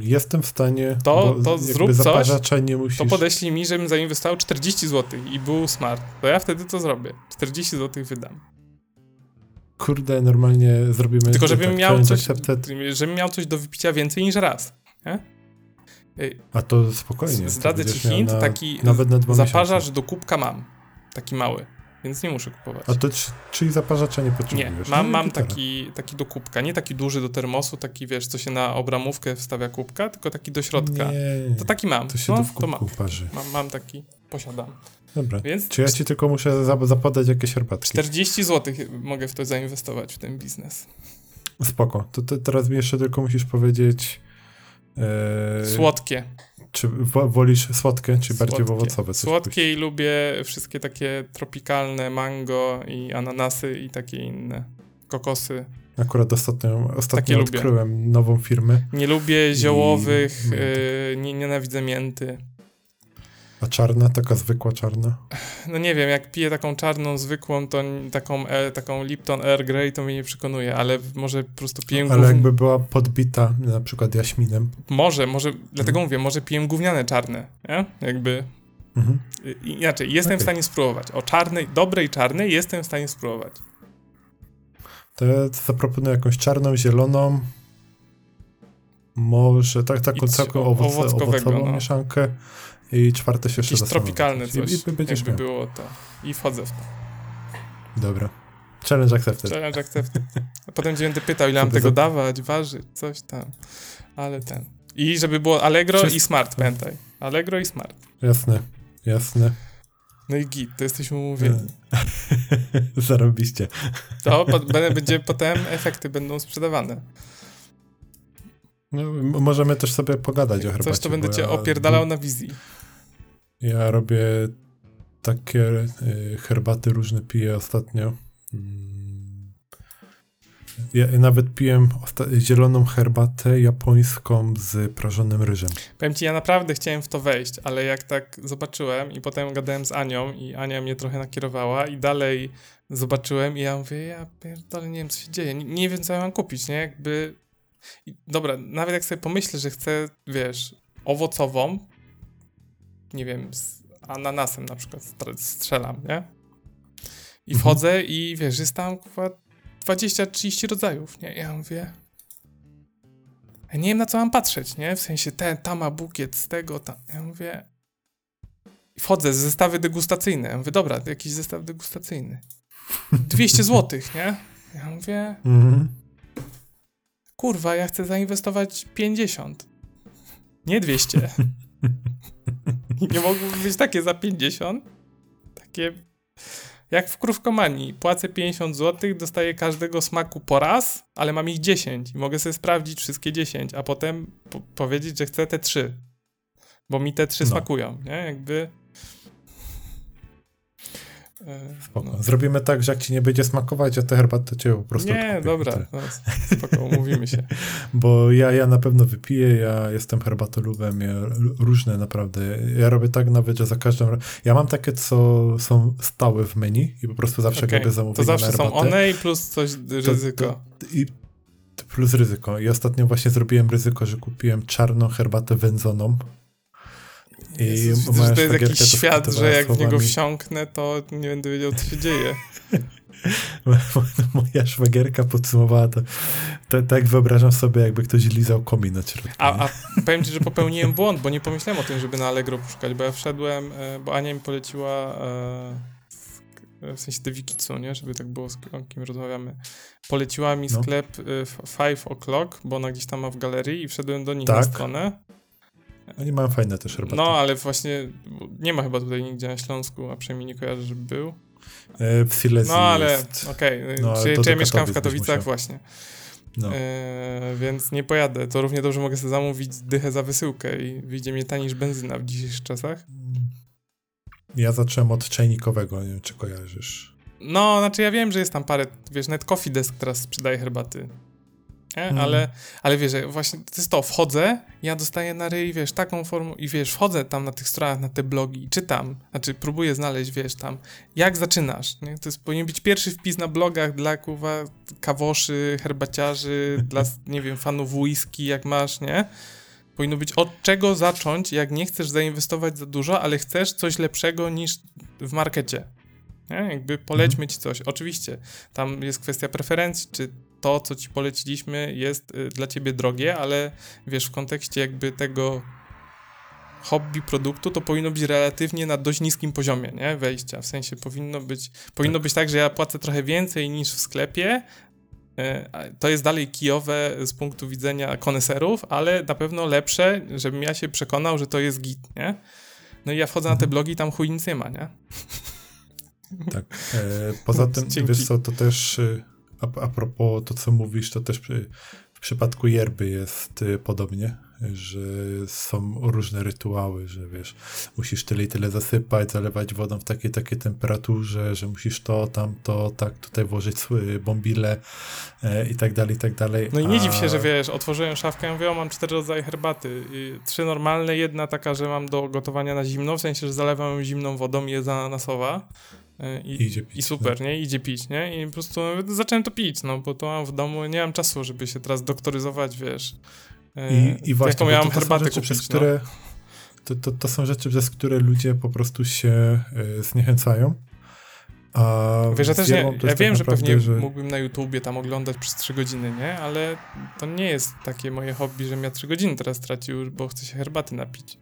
Jestem w stanie. To- to zrób coś, nie musisz. To podeślij mi, żebym zainwestował 40 zł i był smart. To ja wtedy to zrobię. 40 zł wydam. Kurde, normalnie zrobimy. Tylko żebym tak, miał coś, żebym miał coś do wypicia więcej niż raz. Nie? A to spokojnie. Zdradzę ci hint, na, taki Nawet na dwa zaparzacz miesiące. do kubka mam. Taki mały. Więc nie muszę kupować. A to czy- czyli zaparzacza nie Nie, potrzebujesz? mam, No mam gitara. taki, taki do kubka. Nie taki duży do termosu, taki wiesz, co się na obramówkę wstawia kubka, tylko taki do środka. Nie, To taki mam. to się no, w to mam. kubku parzy. mam. Mam taki, posiadam. Dobra. Więc Czy ja ci tylko muszę zap- zapodać jakieś herbatki? 40 zł mogę w to zainwestować, w ten biznes. Spoko. To, to teraz mi jeszcze tylko musisz powiedzieć... E, Słodkie. Czy wo, wolisz słodkie, czy bardziej Słodkie. owocowe? Słodkie i lubię wszystkie takie tropikalne mango i ananasy i takie inne. Kokosy. Akurat ostatnio, Takie ostatnio lubię. odkryłem nową firmę. Nie lubię ziołowych, yy, nie, nienawidzę mięty. A czarna, taka zwykła czarna. No nie wiem, jak piję taką czarną, zwykłą, to taką, e, taką Lipton Air Grey, to mnie nie przekonuje, ale może po prostu piję Ale jakby była podbita na przykład jaśminem. Może, może, dlatego mówię, może piję gówniane czarne, nie? Jakby... Mhm. Inaczej, jestem w Okej. stanie spróbować. O czarnej, dobrej czarnej jestem w stanie spróbować. To ja zaproponuję jakąś czarną, zieloną. Może tak, taką całkiem owoce, owocową no. mieszankę. I czwarte się jeszcze zastanowię. tropikalne I- coś, I, będziesz jakby miał. było to. I wchodzę w to. Dobra. Challenge accepted. Challenge accepted. A potem cię będę pytał, ile mam tego za- dawać, ważyć, coś tam. Ale ten. I żeby było Allegro Wszystko. i Smart, pamiętaj. Allegro i Smart. Jasne, jasne. No i git, to jesteśmy umówieni. Zarobiście. To po, będzie potem, efekty będą sprzedawane. No, możemy też sobie pogadać o herbacie. Coś to będę cię ja- opierdalał na wizji. Ja robię takie y, herbaty różne piję ostatnio. Mm. Ja nawet piłem zieloną herbatę japońską z prażonym ryżem. Powiem ci, ja naprawdę chciałem w to wejść, ale jak tak zobaczyłem i potem gadałem z Anią i Ania mnie trochę nakierowała i dalej zobaczyłem i ja mówię, ja pierdolę, nie wiem co się dzieje, nie, nie wiem co ja mam kupić, nie? Jakby... I, dobra, nawet jak sobie pomyślę, że chcę, wiesz, owocową, nie wiem, z ananasem na przykład strzelam, nie? I Mhm. wchodzę i wiesz, jest tam kurwa 20-30 rodzajów, nie? Ja mówię... Ja nie wiem na co mam patrzeć, nie? W sensie ten, ta ma bukiet z tego, tam. Ja mówię... I Wchodzę z zestawy degustacyjne. Ja mówię, dobra, jakiś zestaw degustacyjny. 200 zł, nie? Ja mówię, Mhm. Kurwa, ja chcę zainwestować 50. Nie 200. I nie mogło być takie za 50. Takie jak w krówkomanii. Płacę 50 zł, dostaję każdego smaku po raz, ale mam ich 10 i mogę sobie sprawdzić wszystkie 10, a potem po powiedzieć, że chcę te 3. Bo mi te 3 No. smakują, nie? Jakby... Spoko. No. Zrobimy tak, że jak ci nie będzie smakować, a te herbatę cię po prostu Nie, odkupię. dobra, no, spoko, umówimy się. Bo ja, ja na pewno wypiję, ja jestem herbatolubem, ja różne naprawdę. Ja robię tak nawet, że za każdym Ja mam takie, co są stałe w menu i po prostu zawsze okay. robię zamówienie To zawsze są one i plus coś ryzyko. To, to, I plus ryzyko. I ostatnio właśnie zrobiłem ryzyko, że kupiłem czarną herbatę wędzoną i Jezus, widzę, że to jest jakiś świat, że jak w niego wsiąknę, to nie będę wiedział, co się dzieje. Moja szwagierka podsumowała to, to, tak wyobrażam sobie, jakby ktoś lizał komin na środku. A, a powiem ci, że popełniłem błąd, bo nie pomyślałem o tym, żeby na Allegro poszukać, bo ja wszedłem, e, bo Ania mi poleciła e, w sensie te Wikicu, nie? Żeby tak było, z kim rozmawiamy. Poleciła mi no. sklep no. Five O'Clock, bo ona gdzieś tam ma w galerii i wszedłem do nich tak. na stronę oni mają fajne też herbaty. No, ale właśnie nie ma chyba tutaj nigdzie na Śląsku, a przynajmniej nie kojarzę, żeby był. E, w Silesii No, ale okej. Okay. No, czy, czy ja mieszkam w Katowicach właśnie. No. E, więc nie pojadę. To równie dobrze mogę sobie zamówić dychę za wysyłkę i wyjdzie mi taniej niż benzyna w dzisiejszych czasach. Ja zacząłem od czajnikowego, nie wiem czy kojarzysz. No, znaczy ja wiem, że jest tam parę, wiesz, net Coffee Desk teraz sprzedaje herbaty Hmm. Ale, ale wiesz, właśnie to jest to, wchodzę, ja dostaję na ryj, wiesz, taką formę i wiesz, wchodzę tam na tych stronach, na te blogi i czytam, znaczy próbuję znaleźć, wiesz, tam, jak zaczynasz, nie? To jest, powinien być pierwszy wpis na blogach dla, kuwa, kawoszy, herbaciarzy, dla, nie wiem, fanów whisky, jak masz, nie? Powinno być od czego zacząć, jak nie chcesz zainwestować za dużo, ale chcesz coś lepszego niż w markecie. Nie? Jakby polećmy ci coś. Oczywiście, tam jest kwestia preferencji, czy to, co ci poleciliśmy, jest y, dla ciebie drogie, ale wiesz, w kontekście jakby tego hobby produktu, to powinno być relatywnie na dość niskim poziomie, nie? Wejścia. W sensie powinno być, powinno tak. być tak, że ja płacę trochę więcej niż w sklepie. Y, to jest dalej kijowe z punktu widzenia koneserów, ale na pewno lepsze, żebym ja się przekonał, że to jest git, nie? No i ja wchodzę na te mhm. blogi i tam chuj nic nie ma, nie? Tak. E, poza tym, Dzięki. wiesz co, to też y, a, a propos to, co mówisz, to też przy, w przypadku yerby jest y, podobnie, że są różne rytuały, że wiesz, musisz tyle i tyle zasypać, zalewać wodą w takiej takiej temperaturze, że musisz to, tamto, tak, tutaj włożyć bombile e, i tak dalej, i tak dalej. No i nie dziw się, że wiesz, otworzyłem szafkę, ja mówię, o, mam cztery rodzaje herbaty, trzy normalne, jedna taka, że mam do gotowania na zimno, w sensie, że zalewam ją zimną wodą i jest ananasowa, I, I, pić, i super, no. nie? Idzie pić, nie? I po prostu zacząłem to pić, no, bo to mam w domu, nie mam czasu, żeby się teraz doktoryzować, wiesz. E, I, i właśnie, jaką miałam herbatę rzeczy, kupić, przez no. które, to, to, to, są rzeczy, przez które ludzie po prostu się y, zniechęcają. A Wiesz, ja też nie, ja tak wiem, że pewnie że... mógłbym na YouTubie tam oglądać przez 3 godziny, nie? Ale to nie jest takie moje hobby, że ja 3 godziny teraz stracił, bo chcę się herbaty napić.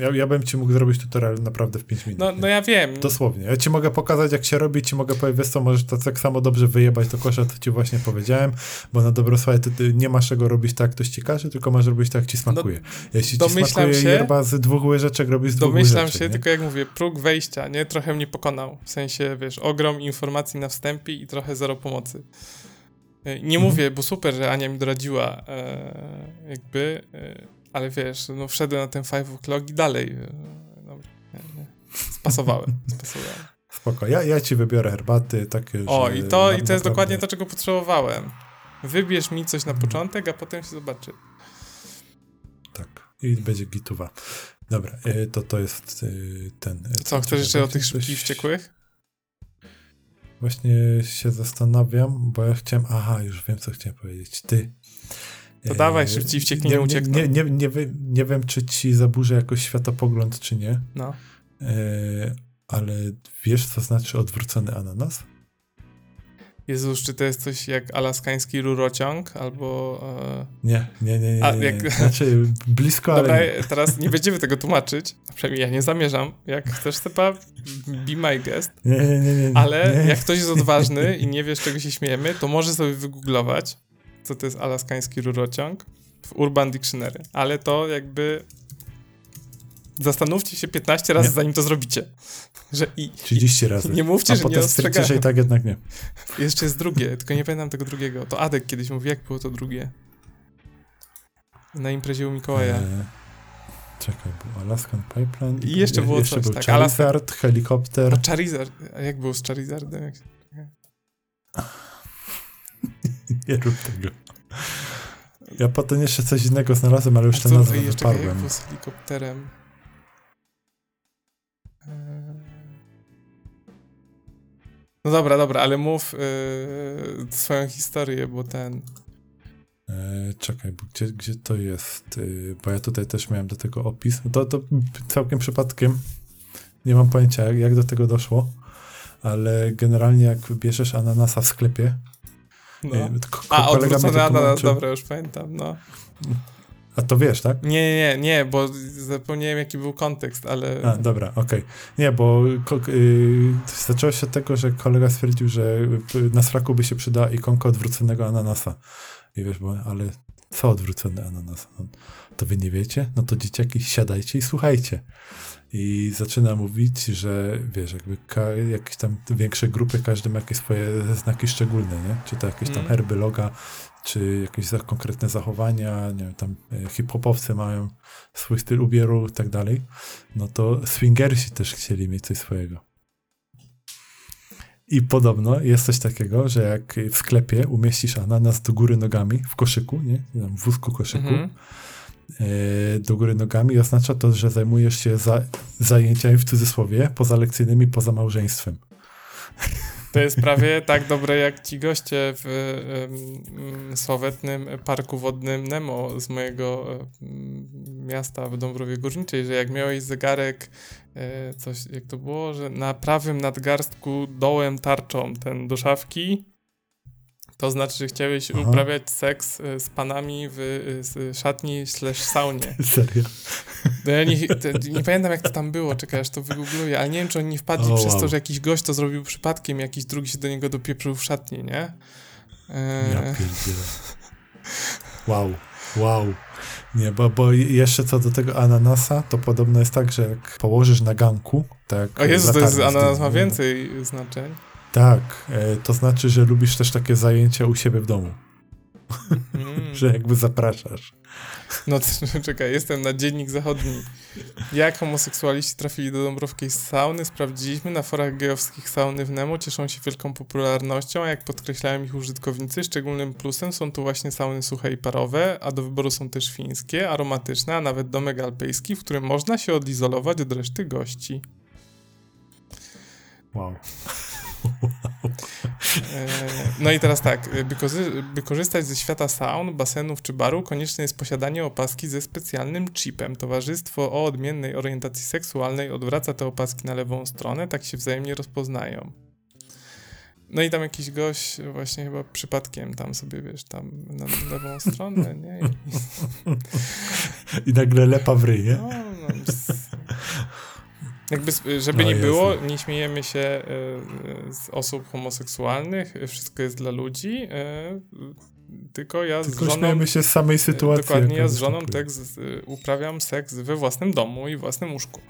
Ja, ja bym ci mógł zrobić tutorial naprawdę w 5 minut. No, no ja wiem. Dosłownie. Ja ci mogę pokazać, jak się robi, ci mogę powiedzieć, wiesz co, możesz to tak samo dobrze wyjebać do kosza, to ci właśnie powiedziałem, bo na dobro słuchaj, ty, ty nie masz czego robić tak, jak ktoś ci każe, tylko masz robić tak, jak ci smakuje. No, Jeśli ci smakuje się, yerba z dwóch łyżeczek, robisz z dwóch domyślam łyżeczek. się, nie? tylko jak mówię, próg wejścia, nie? Trochę mnie pokonał. W sensie, wiesz, ogrom informacji na wstępie i trochę zero pomocy. E, nie mhm. mówię, bo super, że Ania mi doradziła e, jakby, e, ale wiesz, no wszedłem na ten five o'clock i dalej e, Spasowałem. Spasowałem. Spoko. Ja, ja ci wybiorę herbaty takie, O, i to, i to naprawdę... jest dokładnie to, czego potrzebowałem. Wybierz mi coś na mhm. początek, a potem się zobaczy. Tak. I będzie gituwa. Dobra, e, to to jest e, ten... Co, chcesz jeszcze o tych szybkich wściekłych? Właśnie się zastanawiam, bo ja chciałem... Aha, już wiem, co chciałem powiedzieć. Ty. To dawaj, szybciej wścieknie nie uciekną. Nie, nie, nie, nie, wiem, czy ci zaburzę jakoś światopogląd, czy nie. No. E, ale wiesz, co znaczy odwrócony ananas? Jezus, czy to jest coś jak alaskański rurociąg, albo... E... Nie, nie, nie, nie, nie, jak... Znaczy, blisko, Dobra, ale... teraz nie będziemy tego tłumaczyć, przynajmniej ja nie zamierzam. Jak chcesz, Stepa, be my guest. Nie, nie, nie, nie Ale jak ktoś jest odważny i nie wie, z czego się śmiejemy, to może sobie wygooglować, co to jest alaskański rurociąg w Urban Dictionary. Ale to jakby Zastanówcie się 15 razy, nie. zanim to zrobicie. Że i, 30 razy. Nie mówcie, A że nie ostrzegają. że i tak jednak nie. Jeszcze jest drugie, tylko nie pamiętam tego drugiego. To Adek kiedyś mówił, jak było to drugie. Na imprezie u Mikołaja. Eee, Czekaj, był Alaskan Pipeline. I jeszcze było jeszcze coś, był tak, Charizard, helikopter. A Charizard, jak było z Charizardem? Jak... Nie rób tego. Ja potem jeszcze coś innego znalazłem, ale już co, nazwę wyparłem. z helikopterem? Eee. No dobra, dobra, ale mów yy, swoją historię, bo ten... E, czekaj, bo gdzie, gdzie to jest? E, bo ja tutaj też miałem do tego opis. To, to całkiem przypadkiem. Nie mam pojęcia, jak, jak do tego doszło, ale generalnie jak bierzesz ananasa w sklepie, No. A, odwrócony ananas, dobra, już pamiętam, no. A to wiesz, tak? Nie, nie, nie, bo zapomniałem jaki był kontekst, ale... A, dobra, okej. Nie, bo ko- y, zaczęło się od tego, że kolega stwierdził, że na sraku by się przydała ikonka odwróconego ananasa. I wiesz, bo, ale co odwrócony ananas? To wy nie wiecie? No to dzieciaki, siadajcie i słuchajcie. I zaczyna mówić, że wiesz, jakby ka- jakieś tam większe grupy, każdy ma jakieś swoje znaki szczególne, nie? Czy to jakieś tam Mm. herby, loga, czy jakieś konkretne zachowania, nie wiem, tam e, hip-hopowcy mają swój styl ubioru i tak dalej, no to swingersi też chcieli mieć coś swojego. I podobno jest coś takiego, że jak w sklepie umieścisz ananas do góry nogami w koszyku, nie? W wózku koszyku, Mhm. E, do góry nogami, oznacza to, że zajmujesz się za, zajęciami w cudzysłowie pozalekcyjnymi poza małżeństwem. To jest prawie tak dobre jak ci goście w um, sławetnym parku wodnym Nemo z mojego um, miasta w Dąbrowie Górniczej, że jak miałeś zegarek, e, coś, jak to było, że na prawym nadgarstku dołem tarczą ten do szafki, to znaczy, że chciałeś Aha. uprawiać seks e, z panami w e, z szatni slash saunie. Serio. No ja nie, nie pamiętam jak to tam było, czekaj, aż to wygoogluję, ale nie wiem, czy oni nie wpadli O, przez to, wow. że jakiś gość to zrobił przypadkiem, jakiś drugi się do niego dopieprzył w szatni, nie? Eee, Ja pierdzielę. Wow, wow. Nie, bo, bo jeszcze co do tego ananasa, to podobno jest tak, że jak położysz na ganku, tak... o Jezu, to jest, ananas ma więcej znaczeń. Tak, e, to znaczy, że lubisz też takie zajęcia u siebie w domu, Mm. że jakby zapraszasz. No czekaj, jestem na Dziennik Zachodni. Jak homoseksualiści trafili do Dąbrowskiej sauny, sprawdziliśmy. Na forach gejowskich sauny w Nemo cieszą się wielką popularnością, a jak podkreślają ich użytkownicy, szczególnym plusem są tu właśnie sauny suche i parowe, a do wyboru są też fińskie, aromatyczne, a nawet domek alpejski, w którym można się odizolować od reszty gości. Wow. E, No i teraz tak, by, korzystać ze świata saun, basenów czy baru, konieczne jest posiadanie opaski ze specjalnym chipem. Towarzystwo o odmiennej orientacji seksualnej odwraca te opaski na lewą stronę, tak się wzajemnie rozpoznają. No i tam jakiś gość właśnie chyba przypadkiem tam sobie, wiesz, tam na lewą stronę, nie? I, I nagle lepa w ryj, nie? no, no, jakby, żeby O nie było, nie śmiejemy się e, z osób homoseksualnych, wszystko jest dla ludzi, e, tylko ja z Tylko żoną... śmiejemy się z samej sytuacji. Dokładnie, ja z żoną tak z, y, uprawiam seks we własnym domu i własnym łóżku.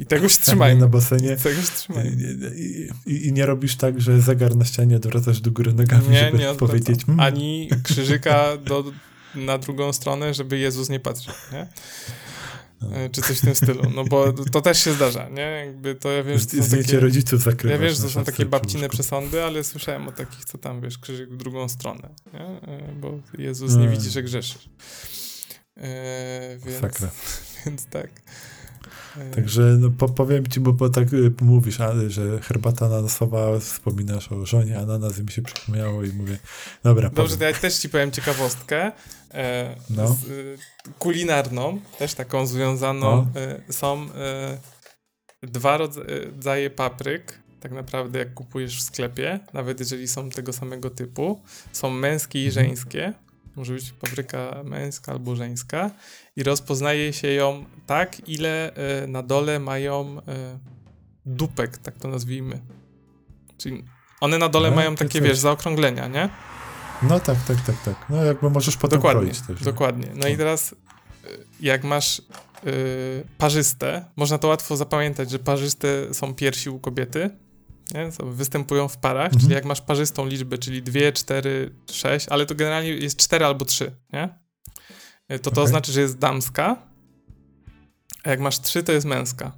I tego się trzymajmy. na basenie. Tego się I, trzymajmy. i, i, I nie robisz tak, że zegar na ścianie odwracasz do góry nogami, Nie, żeby nie powiedzieć mm, Ani krzyżyka do, na drugą stronę, żeby Jezus nie patrzył, nie? E, Czy coś w tym stylu. No bo to też się zdarza, nie? Jakby to ja wiem, że to są takie, rodziców zakrywasz. ja wiem, że to są szafce takie babcine przesądy, ale słyszałem o takich, co tam, wiesz, krzyżyk w drugą stronę, nie? E, Bo Jezus nie Mm. widzi, że grzeszysz. E, więc, Sakra. więc tak. E, Także no, po, powiem ci, bo, bo tak y, mówisz, a, że herbata ananasowa, wspominasz o żonie ananas i mi się przypomniało i mówię, dobra, Dobrze, powiem. to ja też ci powiem ciekawostkę. E, No. z, y, kulinarną, też taką związaną. No. E, są e, dwa rodza- rodzaje papryk, tak naprawdę jak kupujesz w sklepie, nawet jeżeli są tego samego typu. Są męskie i Mhm. żeńskie. Może być papryka męska albo żeńska. I rozpoznaje się ją tak, ile e, na dole mają e, dupek, tak to nazwijmy. Czyli one na dole No, mają takie, coś. wiesz, zaokrąglenia, nie? No tak, tak, tak, tak. No jakby możesz potem Dokładnie, kroić też. nie? dokładnie. No i No. teraz y, jak masz y, parzyste, można to łatwo zapamiętać, że parzyste są piersi u kobiety, nie? Występują w parach, Mhm. czyli jak masz parzystą liczbę, czyli 2, 4, 6, ale to generalnie jest 4 albo 3, nie? Y, To to Okej. znaczy, że jest damska, a jak masz trzy, to jest męska.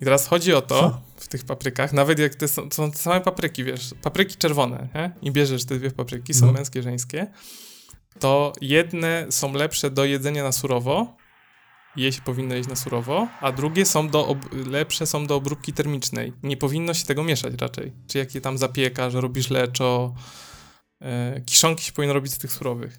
I teraz chodzi o to, Co? Tych paprykach, nawet jak te są, są te same papryki, wiesz, papryki czerwone, nie? I bierzesz te dwie papryki, są No. męskie, żeńskie, to jedne są lepsze do jedzenia na surowo, je się powinno jeść na surowo, a drugie są do lepsze są do obróbki termicznej. Nie powinno się tego mieszać raczej. Czy jak je tam zapiekasz, robisz leczo, e, kiszonki się powinno robić z tych surowych.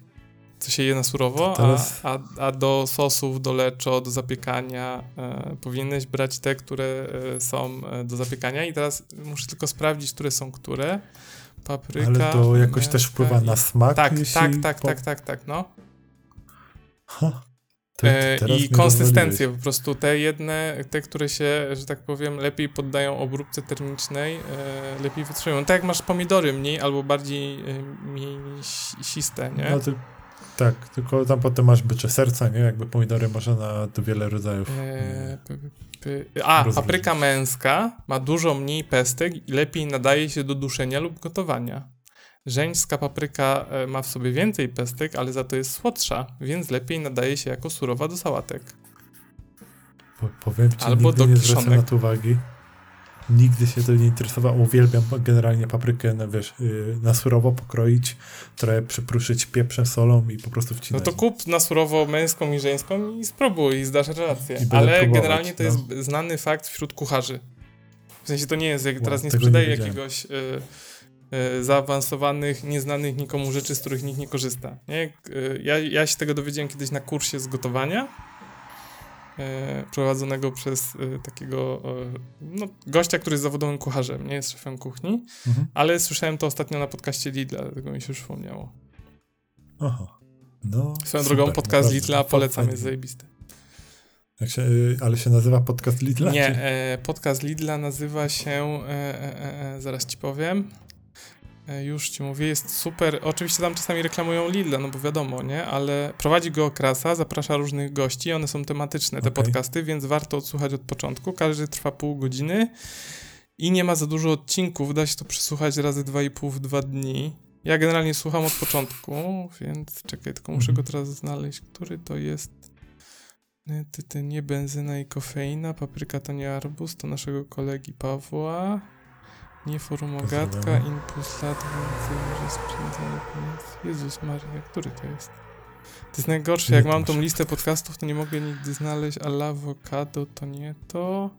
Co się je na surowo, teraz- a, a, a do sosów, do leczo, do zapiekania e, powinieneś brać te, które e, są e, do zapiekania i teraz muszę tylko sprawdzić, które są które. Papryka. Ale to jakoś też wpływa i- na smak? Tak, tak, tak, po- tak, tak, tak, no. Ha, E, I konsystencję po prostu. Te jedne, te, które się, że tak powiem, lepiej poddają obróbce termicznej, e, lepiej wytrzymują. Tak jak masz pomidory mniej albo bardziej e, mięsiste, nie? No tak, tylko tam potem masz bycze serca, nie? Jakby pomidory można na to wiele rodzajów. E, p- p- A, Rozróżnić. papryka męska ma dużo mniej pestek i lepiej nadaje się do duszenia lub gotowania. Żeńska papryka e, ma w sobie więcej pestek, ale za to jest słodsza, więc lepiej nadaje się jako surowa do sałatek. Po, powiem ci, Albo nigdy do nie zwracam na to uwagi. Nigdy się to nie interesowało. Uwielbiam generalnie paprykę, na, wiesz, yy, na surowo pokroić, trochę przypruszyć pieprzem, solą i po prostu No wcinać. to kup na surowo męską i żeńską i spróbuj i zdasz relację. I Ale próbować, generalnie to no. jest znany fakt wśród kucharzy. W sensie to nie jest, jak Wow, teraz nie tego nie jakiegoś y, y, zaawansowanych, nieznanych nikomu rzeczy, z których nikt nie korzysta. Nie? Y, ja, ja się tego dowiedziałem kiedyś na kursie z gotowania. Y, Prowadzonego przez y, takiego y, no, gościa, który jest zawodowym kucharzem, nie jest szefem kuchni, Mhm. ale słyszałem to ostatnio na podcaście Lidla, dlatego mi się już przypomniało. Aha. No, Swoją super, drogą, podcast naprawdę. Lidla polecam, Fajnie. jest zajebisty. Się, yy, ale się nazywa podcast Lidla? Nie, e, podcast Lidla nazywa się, e, e, e, zaraz ci powiem, e, już ci mówię, jest super, oczywiście tam czasami reklamują Lidla, no bo wiadomo, nie, ale prowadzi go Krasa, zaprasza różnych gości, one są tematyczne, te Okej. podcasty, więc warto odsłuchać od początku, każdy trwa pół godziny i nie ma za dużo odcinków, da się to przesłuchać razy dwa i pół w dwa dni. Ja generalnie słucham od początku, więc czekaj, tylko muszę Mhm. go teraz znaleźć, który to jest... Nie, ty, ty, nie benzyna i kofeina, papryka to nie arbuz, to naszego kolegi Pawła. Nie forum ogatka, Pozdrawiamy. impuls lat, pieniędzy. Jezus Maria, który to jest? To jest najgorsze, jak mam tą listę podcastów, to nie mogę nigdy znaleźć, ale awokado to nie to.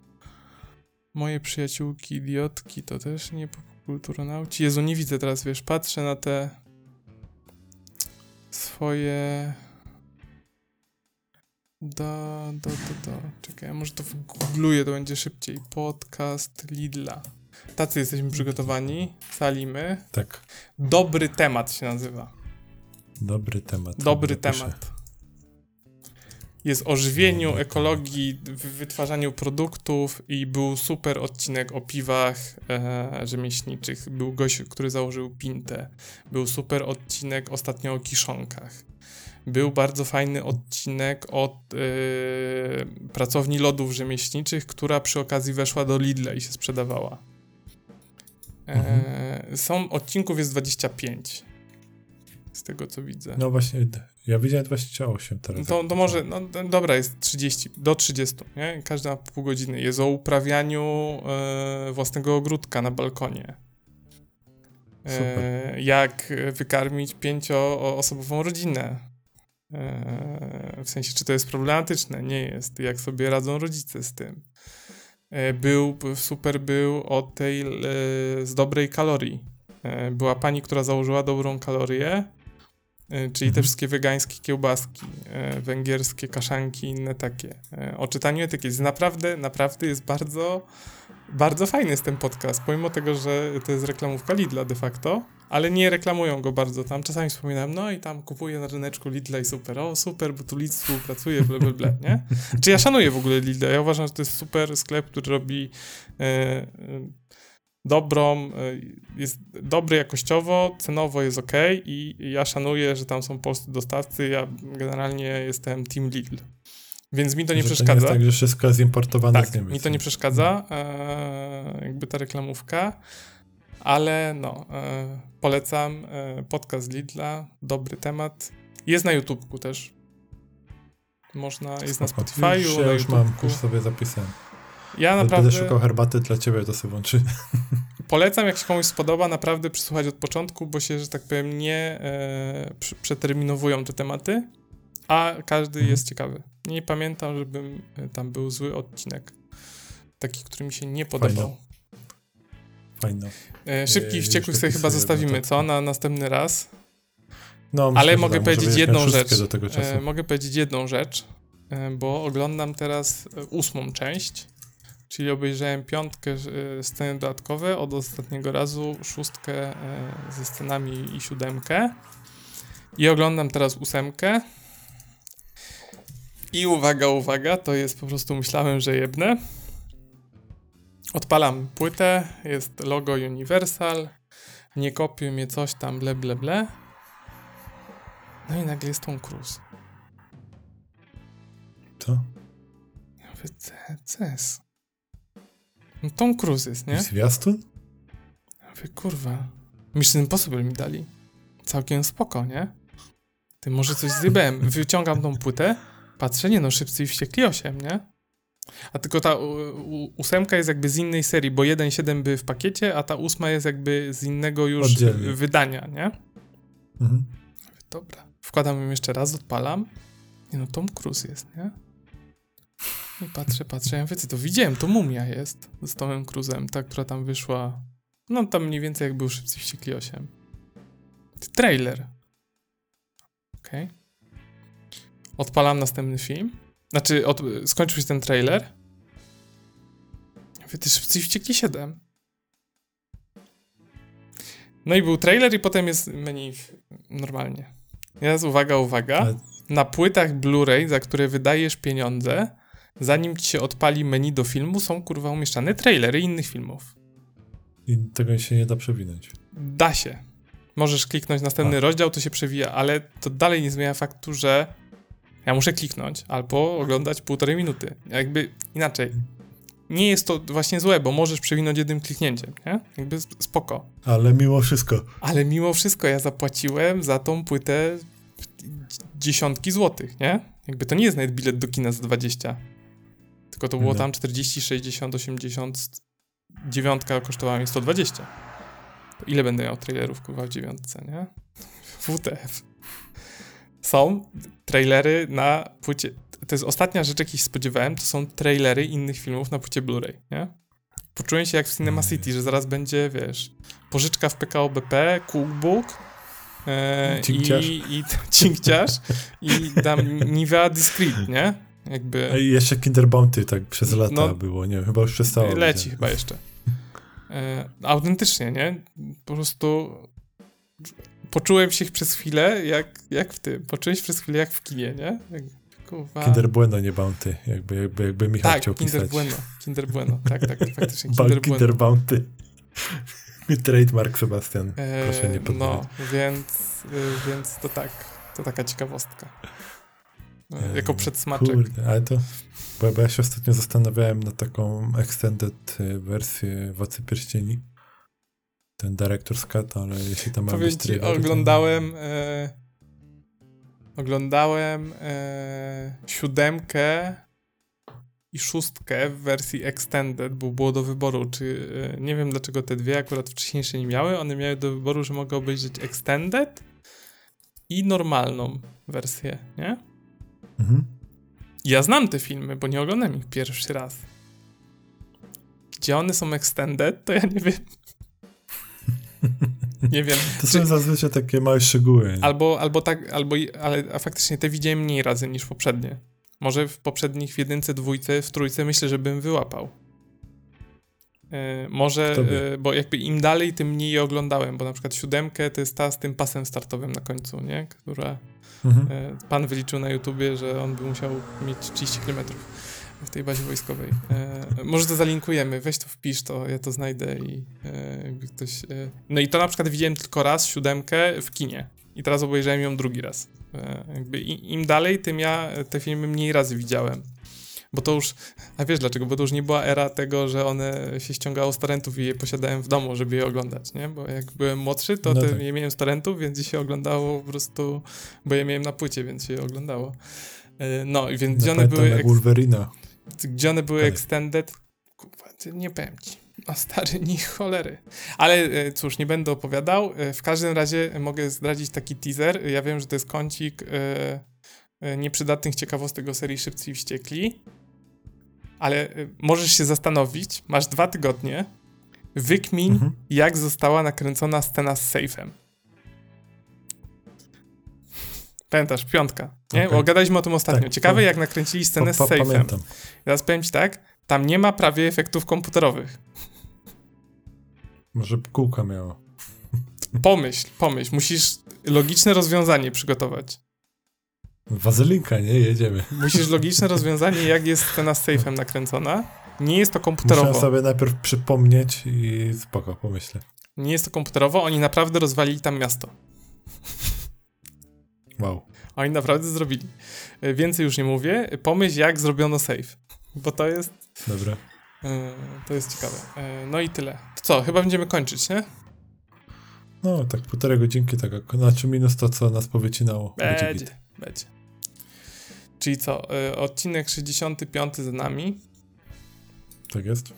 Moje przyjaciółki idiotki to też nie popkulturonauci. Jezu, nie widzę teraz, wiesz, patrzę na te swoje... Da, da, da, da. Czekaj, ja może to wgoogluję, to będzie szybciej. Podcast Lidla. Tacy jesteśmy przygotowani. Salimy. Tak, Dobry temat się nazywa. dobry temat. Dobry Napiszę. temat. Jest o żywieniu, ekologii, w wytwarzaniu produktów i był super odcinek o piwach e, rzemieślniczych. Był gość, który założył Pintę. Był super odcinek ostatnio o kiszonkach. Był bardzo fajny odcinek od e, pracowni lodów rzemieślniczych, która przy okazji weszła do Lidla i się sprzedawała. E, Są odcinków jest 25. Z tego co widzę. No właśnie, ja widziałem 28 teraz. To, to może, no dobra, jest 30, do 30, nie? Każda pół godziny. Jest o uprawianiu e, własnego ogródka na balkonie. E, jak wykarmić pięcioosobową rodzinę. E, w sensie, czy to jest problematyczne? Nie jest. Jak sobie radzą rodzice z tym. E, był, super był o tej e, z dobrej kalorii. E, była pani, która założyła dobrą kalorię, czyli te Mhm. wszystkie wegańskie kiełbaski, węgierskie kaszanki inne takie. O czytaniu. Jest Naprawdę, naprawdę jest bardzo, bardzo fajny jest ten podcast, pomimo tego, że to jest reklamówka Lidla de facto, ale nie reklamują go bardzo tam. Czasami wspominam, no i tam kupuję na ryneczku Lidla i super, o super, bo tu Lidl współpracuje, ble, ble, ble, nie? Czy ja szanuję w ogóle Lidla, ja uważam, że to jest super sklep, który robi e, e, dobrą, e, jest dobry jakościowo, cenowo jest ok i ja szanuję, że tam są polscy dostawcy, ja generalnie jestem team Lidl. Więc mi to nie Że przeszkadza. To nie tak, że wszystko jest importowane Tak, z Niemiec. mi to nie przeszkadza, e, jakby ta reklamówka, ale no, e, polecam e, podcast Lidla, dobry temat. Jest na YouTubeku też. Można, jest na Spoko. Spotify'u, Już, na ja już mam, już sobie zapisałem. Ja Będę naprawdę szukał herbaty dla ciebie, to sobie włączy. polecam, jak się komuś spodoba, naprawdę przysłuchać od początku, bo się, że tak powiem, nie e, przeterminowują te tematy, a każdy Mhm. jest ciekawy. Nie pamiętam, żebym e, tam był zły odcinek. Taki, który mi się nie podobał. E, szybki i już wściekłych sobie chyba zostawimy, notatki. co? Na następny raz. No, Ale że mogę tak, może powiedzieć będziesz jedną rzecz. do tego czasu. E, mogę powiedzieć jedną rzecz, e, bo oglądam teraz e, ósmą część, czyli obejrzałem piątkę e, sceny dodatkowe od ostatniego razu, szóstkę e, ze scenami i siódemkę. I oglądam teraz ósemkę. I uwaga, uwaga, to jest po prostu myślałem, że jebnę. Odpalam płytę, jest logo Universal, nie kopiuj mnie coś tam, ble, ble, ble. No i nagle jest Tom Cruise. Co? Ja mówię, "Ce- ces. No Tom Cruise jest, nie? Zwiastun? Ja mówię, kurwa. Mission Impossible mi dali. Całkiem spoko, nie? Ty może coś zjebałem. Wyciągam tą płytę, patrzę, nie no, Szybcy i Wściekli 8, nie? A tylko ta ósemka jest jakby z innej serii, bo 1.7 by w pakiecie, a ta ósma jest jakby z innego już Oddzielnie. wydania, nie? Mhm. Dobra. Wkładam ją jeszcze raz, odpalam. Nie no, Tom Cruise jest, nie? I patrzę, patrzę, ja mówię, to widziałem, to Mumia jest z Tomem Cruise'em, ta, która tam wyszła, no tam mniej więcej jak był Szybcy i Wściekli 8. Trailer. Okej. Odpalam następny film. Znaczy, od, skończył się ten trailer. Mówię, ty Szybcy Wściekli 7. No i był trailer i potem jest menu normalnie. Teraz uwaga, uwaga. Na płytach Blu-ray, za które wydajesz pieniądze, zanim ci się odpali menu do filmu, są kurwa umieszczane trailery innych filmów. I tego się nie da przewinąć. Da się. Możesz kliknąć następny A. rozdział, to się przewija, ale to dalej nie zmienia faktu, że ja muszę kliknąć albo oglądać półtorej minuty. Jakby inaczej. Nie jest to właśnie złe, bo możesz przewinąć jednym kliknięciem, nie? Jakby sp- spoko. Ale mimo wszystko. Ale mimo wszystko ja zapłaciłem za tą płytę dziesiątki złotych, nie? Jakby to nie jest nawet bilet do kina za 20. Tylko to było No. tam 40, 60, 80. Dziewiątka kosztowała mi 120. To ile będę miał trailerów kurwa w dziewiątce, nie? WTF. Są trailery na płycie. To jest ostatnia rzecz, jakiej się spodziewałem, to są trailery innych filmów na płycie Blu-ray, nie? Poczułem się jak w Cinema City, że zaraz będzie, wiesz, pożyczka w PKO BP, cookbook e, Cinkciarz. i, i cinkciarz i tam Nivea Discreet, nie? Jakby A i jeszcze Kinder Bounty tak przez lata No. było, nie wiem, chyba już przestało. leci chyba jeszcze. E, autentycznie, nie? Po prostu poczułem się przez chwilę jak, jak w tym. Poczułem się przez chwilę jak w kinie, nie? Jak, kurwa. Kinder Bueno, nie Bounty. Jakby, jakby, jakby Michał tak, chciał Kinder pisać. Bueno. Kinder Bueno. Tak, tak, faktycznie. Kinder Kinder, Bueno. Bounty. Trademark, Sebastian. E, Proszę nie podpowiadać. No, więc, y, więc to tak. To taka ciekawostka. E, E, jako przedsmaczek. Kurde, ale to... Bo, bo ja się ostatnio zastanawiałem na taką extended y, wersję Władcy Pierścieni. Ten Director's Cut, ale jeśli tam ma Powiem ci, oglądałem e, oglądałem e, siódemkę i szóstkę w wersji extended, bo było do wyboru, czy e, nie wiem dlaczego te dwie akurat wcześniejsze nie miały, one miały do wyboru, że mogę obejrzeć extended i normalną wersję, nie? Mhm. Ja znam te filmy, bo nie oglądam ich pierwszy raz. Gdzie one są extended, to ja nie wiem. Nie wiem. To są zazwyczaj takie małe szczegóły. Albo, albo tak, albo, ale faktycznie te widziałem mniej razy niż poprzednie. Może w poprzednich, w jedynce, dwójce, w trójce myślę, że bym wyłapał. E, może, e, bo jakby im dalej, tym mniej je oglądałem, bo na przykład siódemkę to jest ta z tym pasem startowym na końcu, nie? Która Mhm. e, pan wyliczył na YouTubie, że on by musiał mieć 30 km w tej bazie wojskowej. E, może to zalinkujemy, weź to wpisz, to ja to znajdę i e, jakby ktoś... E, no i to na przykład widziałem tylko raz, siódemkę w kinie. I teraz obejrzałem ją drugi raz. E, jakby i, im dalej, tym ja te filmy mniej razy widziałem. Bo to już, a wiesz dlaczego? Bo to już nie była era tego, że one się ściągało z torrentów i je posiadałem w domu, żeby je oglądać, nie? Bo jak byłem młodszy, to No tak. je miałem z torrentów, więc je się oglądało po prostu, bo je miałem na płycie, więc się je oglądało. E, no, więc Ja gdzie one były, jak Wolverina. Gdzie one były Tak. extended, kurwa, nie powiem ci. A stary, ni cholery. Ale e, cóż, nie będę opowiadał. E, W każdym razie mogę zdradzić taki teaser. Ja wiem, że to jest kącik e, nieprzydatnych ciekawostek o serii Szybcy i Wściekli. Ale możesz się zastanowić, masz dwa tygodnie, wykmin, Mhm. jak została nakręcona scena z sejfem. Pamiętasz, piątka, nie? Okej. Bo gadaliśmy o tym ostatnio. Tak, Ciekawe, to- jak nakręcili scenę Pa, z pa, sejfem. pamiętam. Teraz powiem ci tak, tam nie ma prawie efektów komputerowych. Może kółka miała. Pomyśl, pomyśl, musisz logiczne rozwiązanie przygotować. Wazelinka, nie? Jedziemy. Musisz logiczne rozwiązanie, jak jest scena z sejfem nakręcona. Nie jest to komputerowo. Muszę sobie najpierw przypomnieć i spoko, pomyślę. Nie jest to komputerowo, oni naprawdę rozwalili tam miasto. Wow. Oni naprawdę zrobili. E, Więcej już nie mówię. Pomyśl, jak zrobiono save. Bo to jest, Dobra. e, to jest ciekawe. E, No i tyle. To co, chyba będziemy kończyć, nie? No, tak półtorej godzinki, tak. Znaczy minus to, co nas powycinało. Będzie Będzie, będzie. Czyli co, odcinek 65 za nami. Tak jest.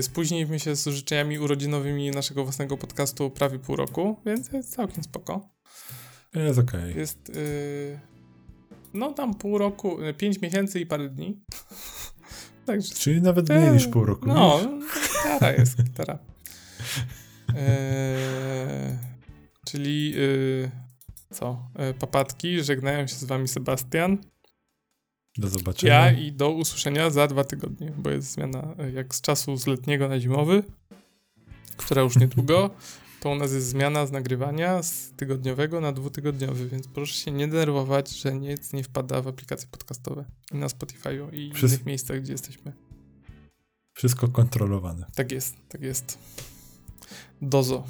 Spóźniliśmy się z życzeniami urodzinowymi naszego własnego podcastu prawie pół roku, więc jest całkiem spoko. Jest okej. Jest, y, no tam pół roku, 5 miesięcy i parę dni. Także Czyli nawet mniej niż pół roku. No, widzisz? gitara jest, gitara. Eee, czyli y, co? E, papatki, żegnają się z wami Sebastian. Do zobaczenia. Ja i do usłyszenia za dwa tygodnie, bo jest zmiana e, jak z czasu z letniego na zimowy, która już niedługo. To u nas jest zmiana z nagrywania z tygodniowego na dwutygodniowy, więc proszę się nie denerwować, że nic nie wpada w aplikacje podcastowe i na Spotify'u i Wszys- innych miejscach, gdzie jesteśmy. Wszystko kontrolowane. Tak jest, tak jest. Dozo.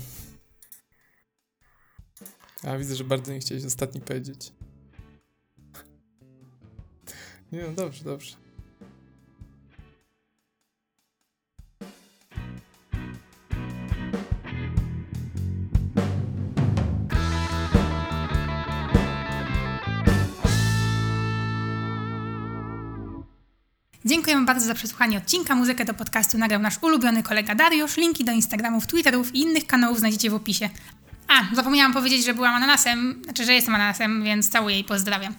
A widzę, że bardzo nie chciałeś ostatni powiedzieć. Nie no, dobrze, dobrze. Dziękujemy bardzo za przesłuchanie odcinka. Muzykę do podcastu nagrał nasz ulubiony kolega Dariusz. Linki do Instagramów, Twitterów i innych kanałów znajdziecie w opisie. A, zapomniałam powiedzieć, że byłam ananasem, znaczy, że jestem ananasem, więc całuję i pozdrawiam.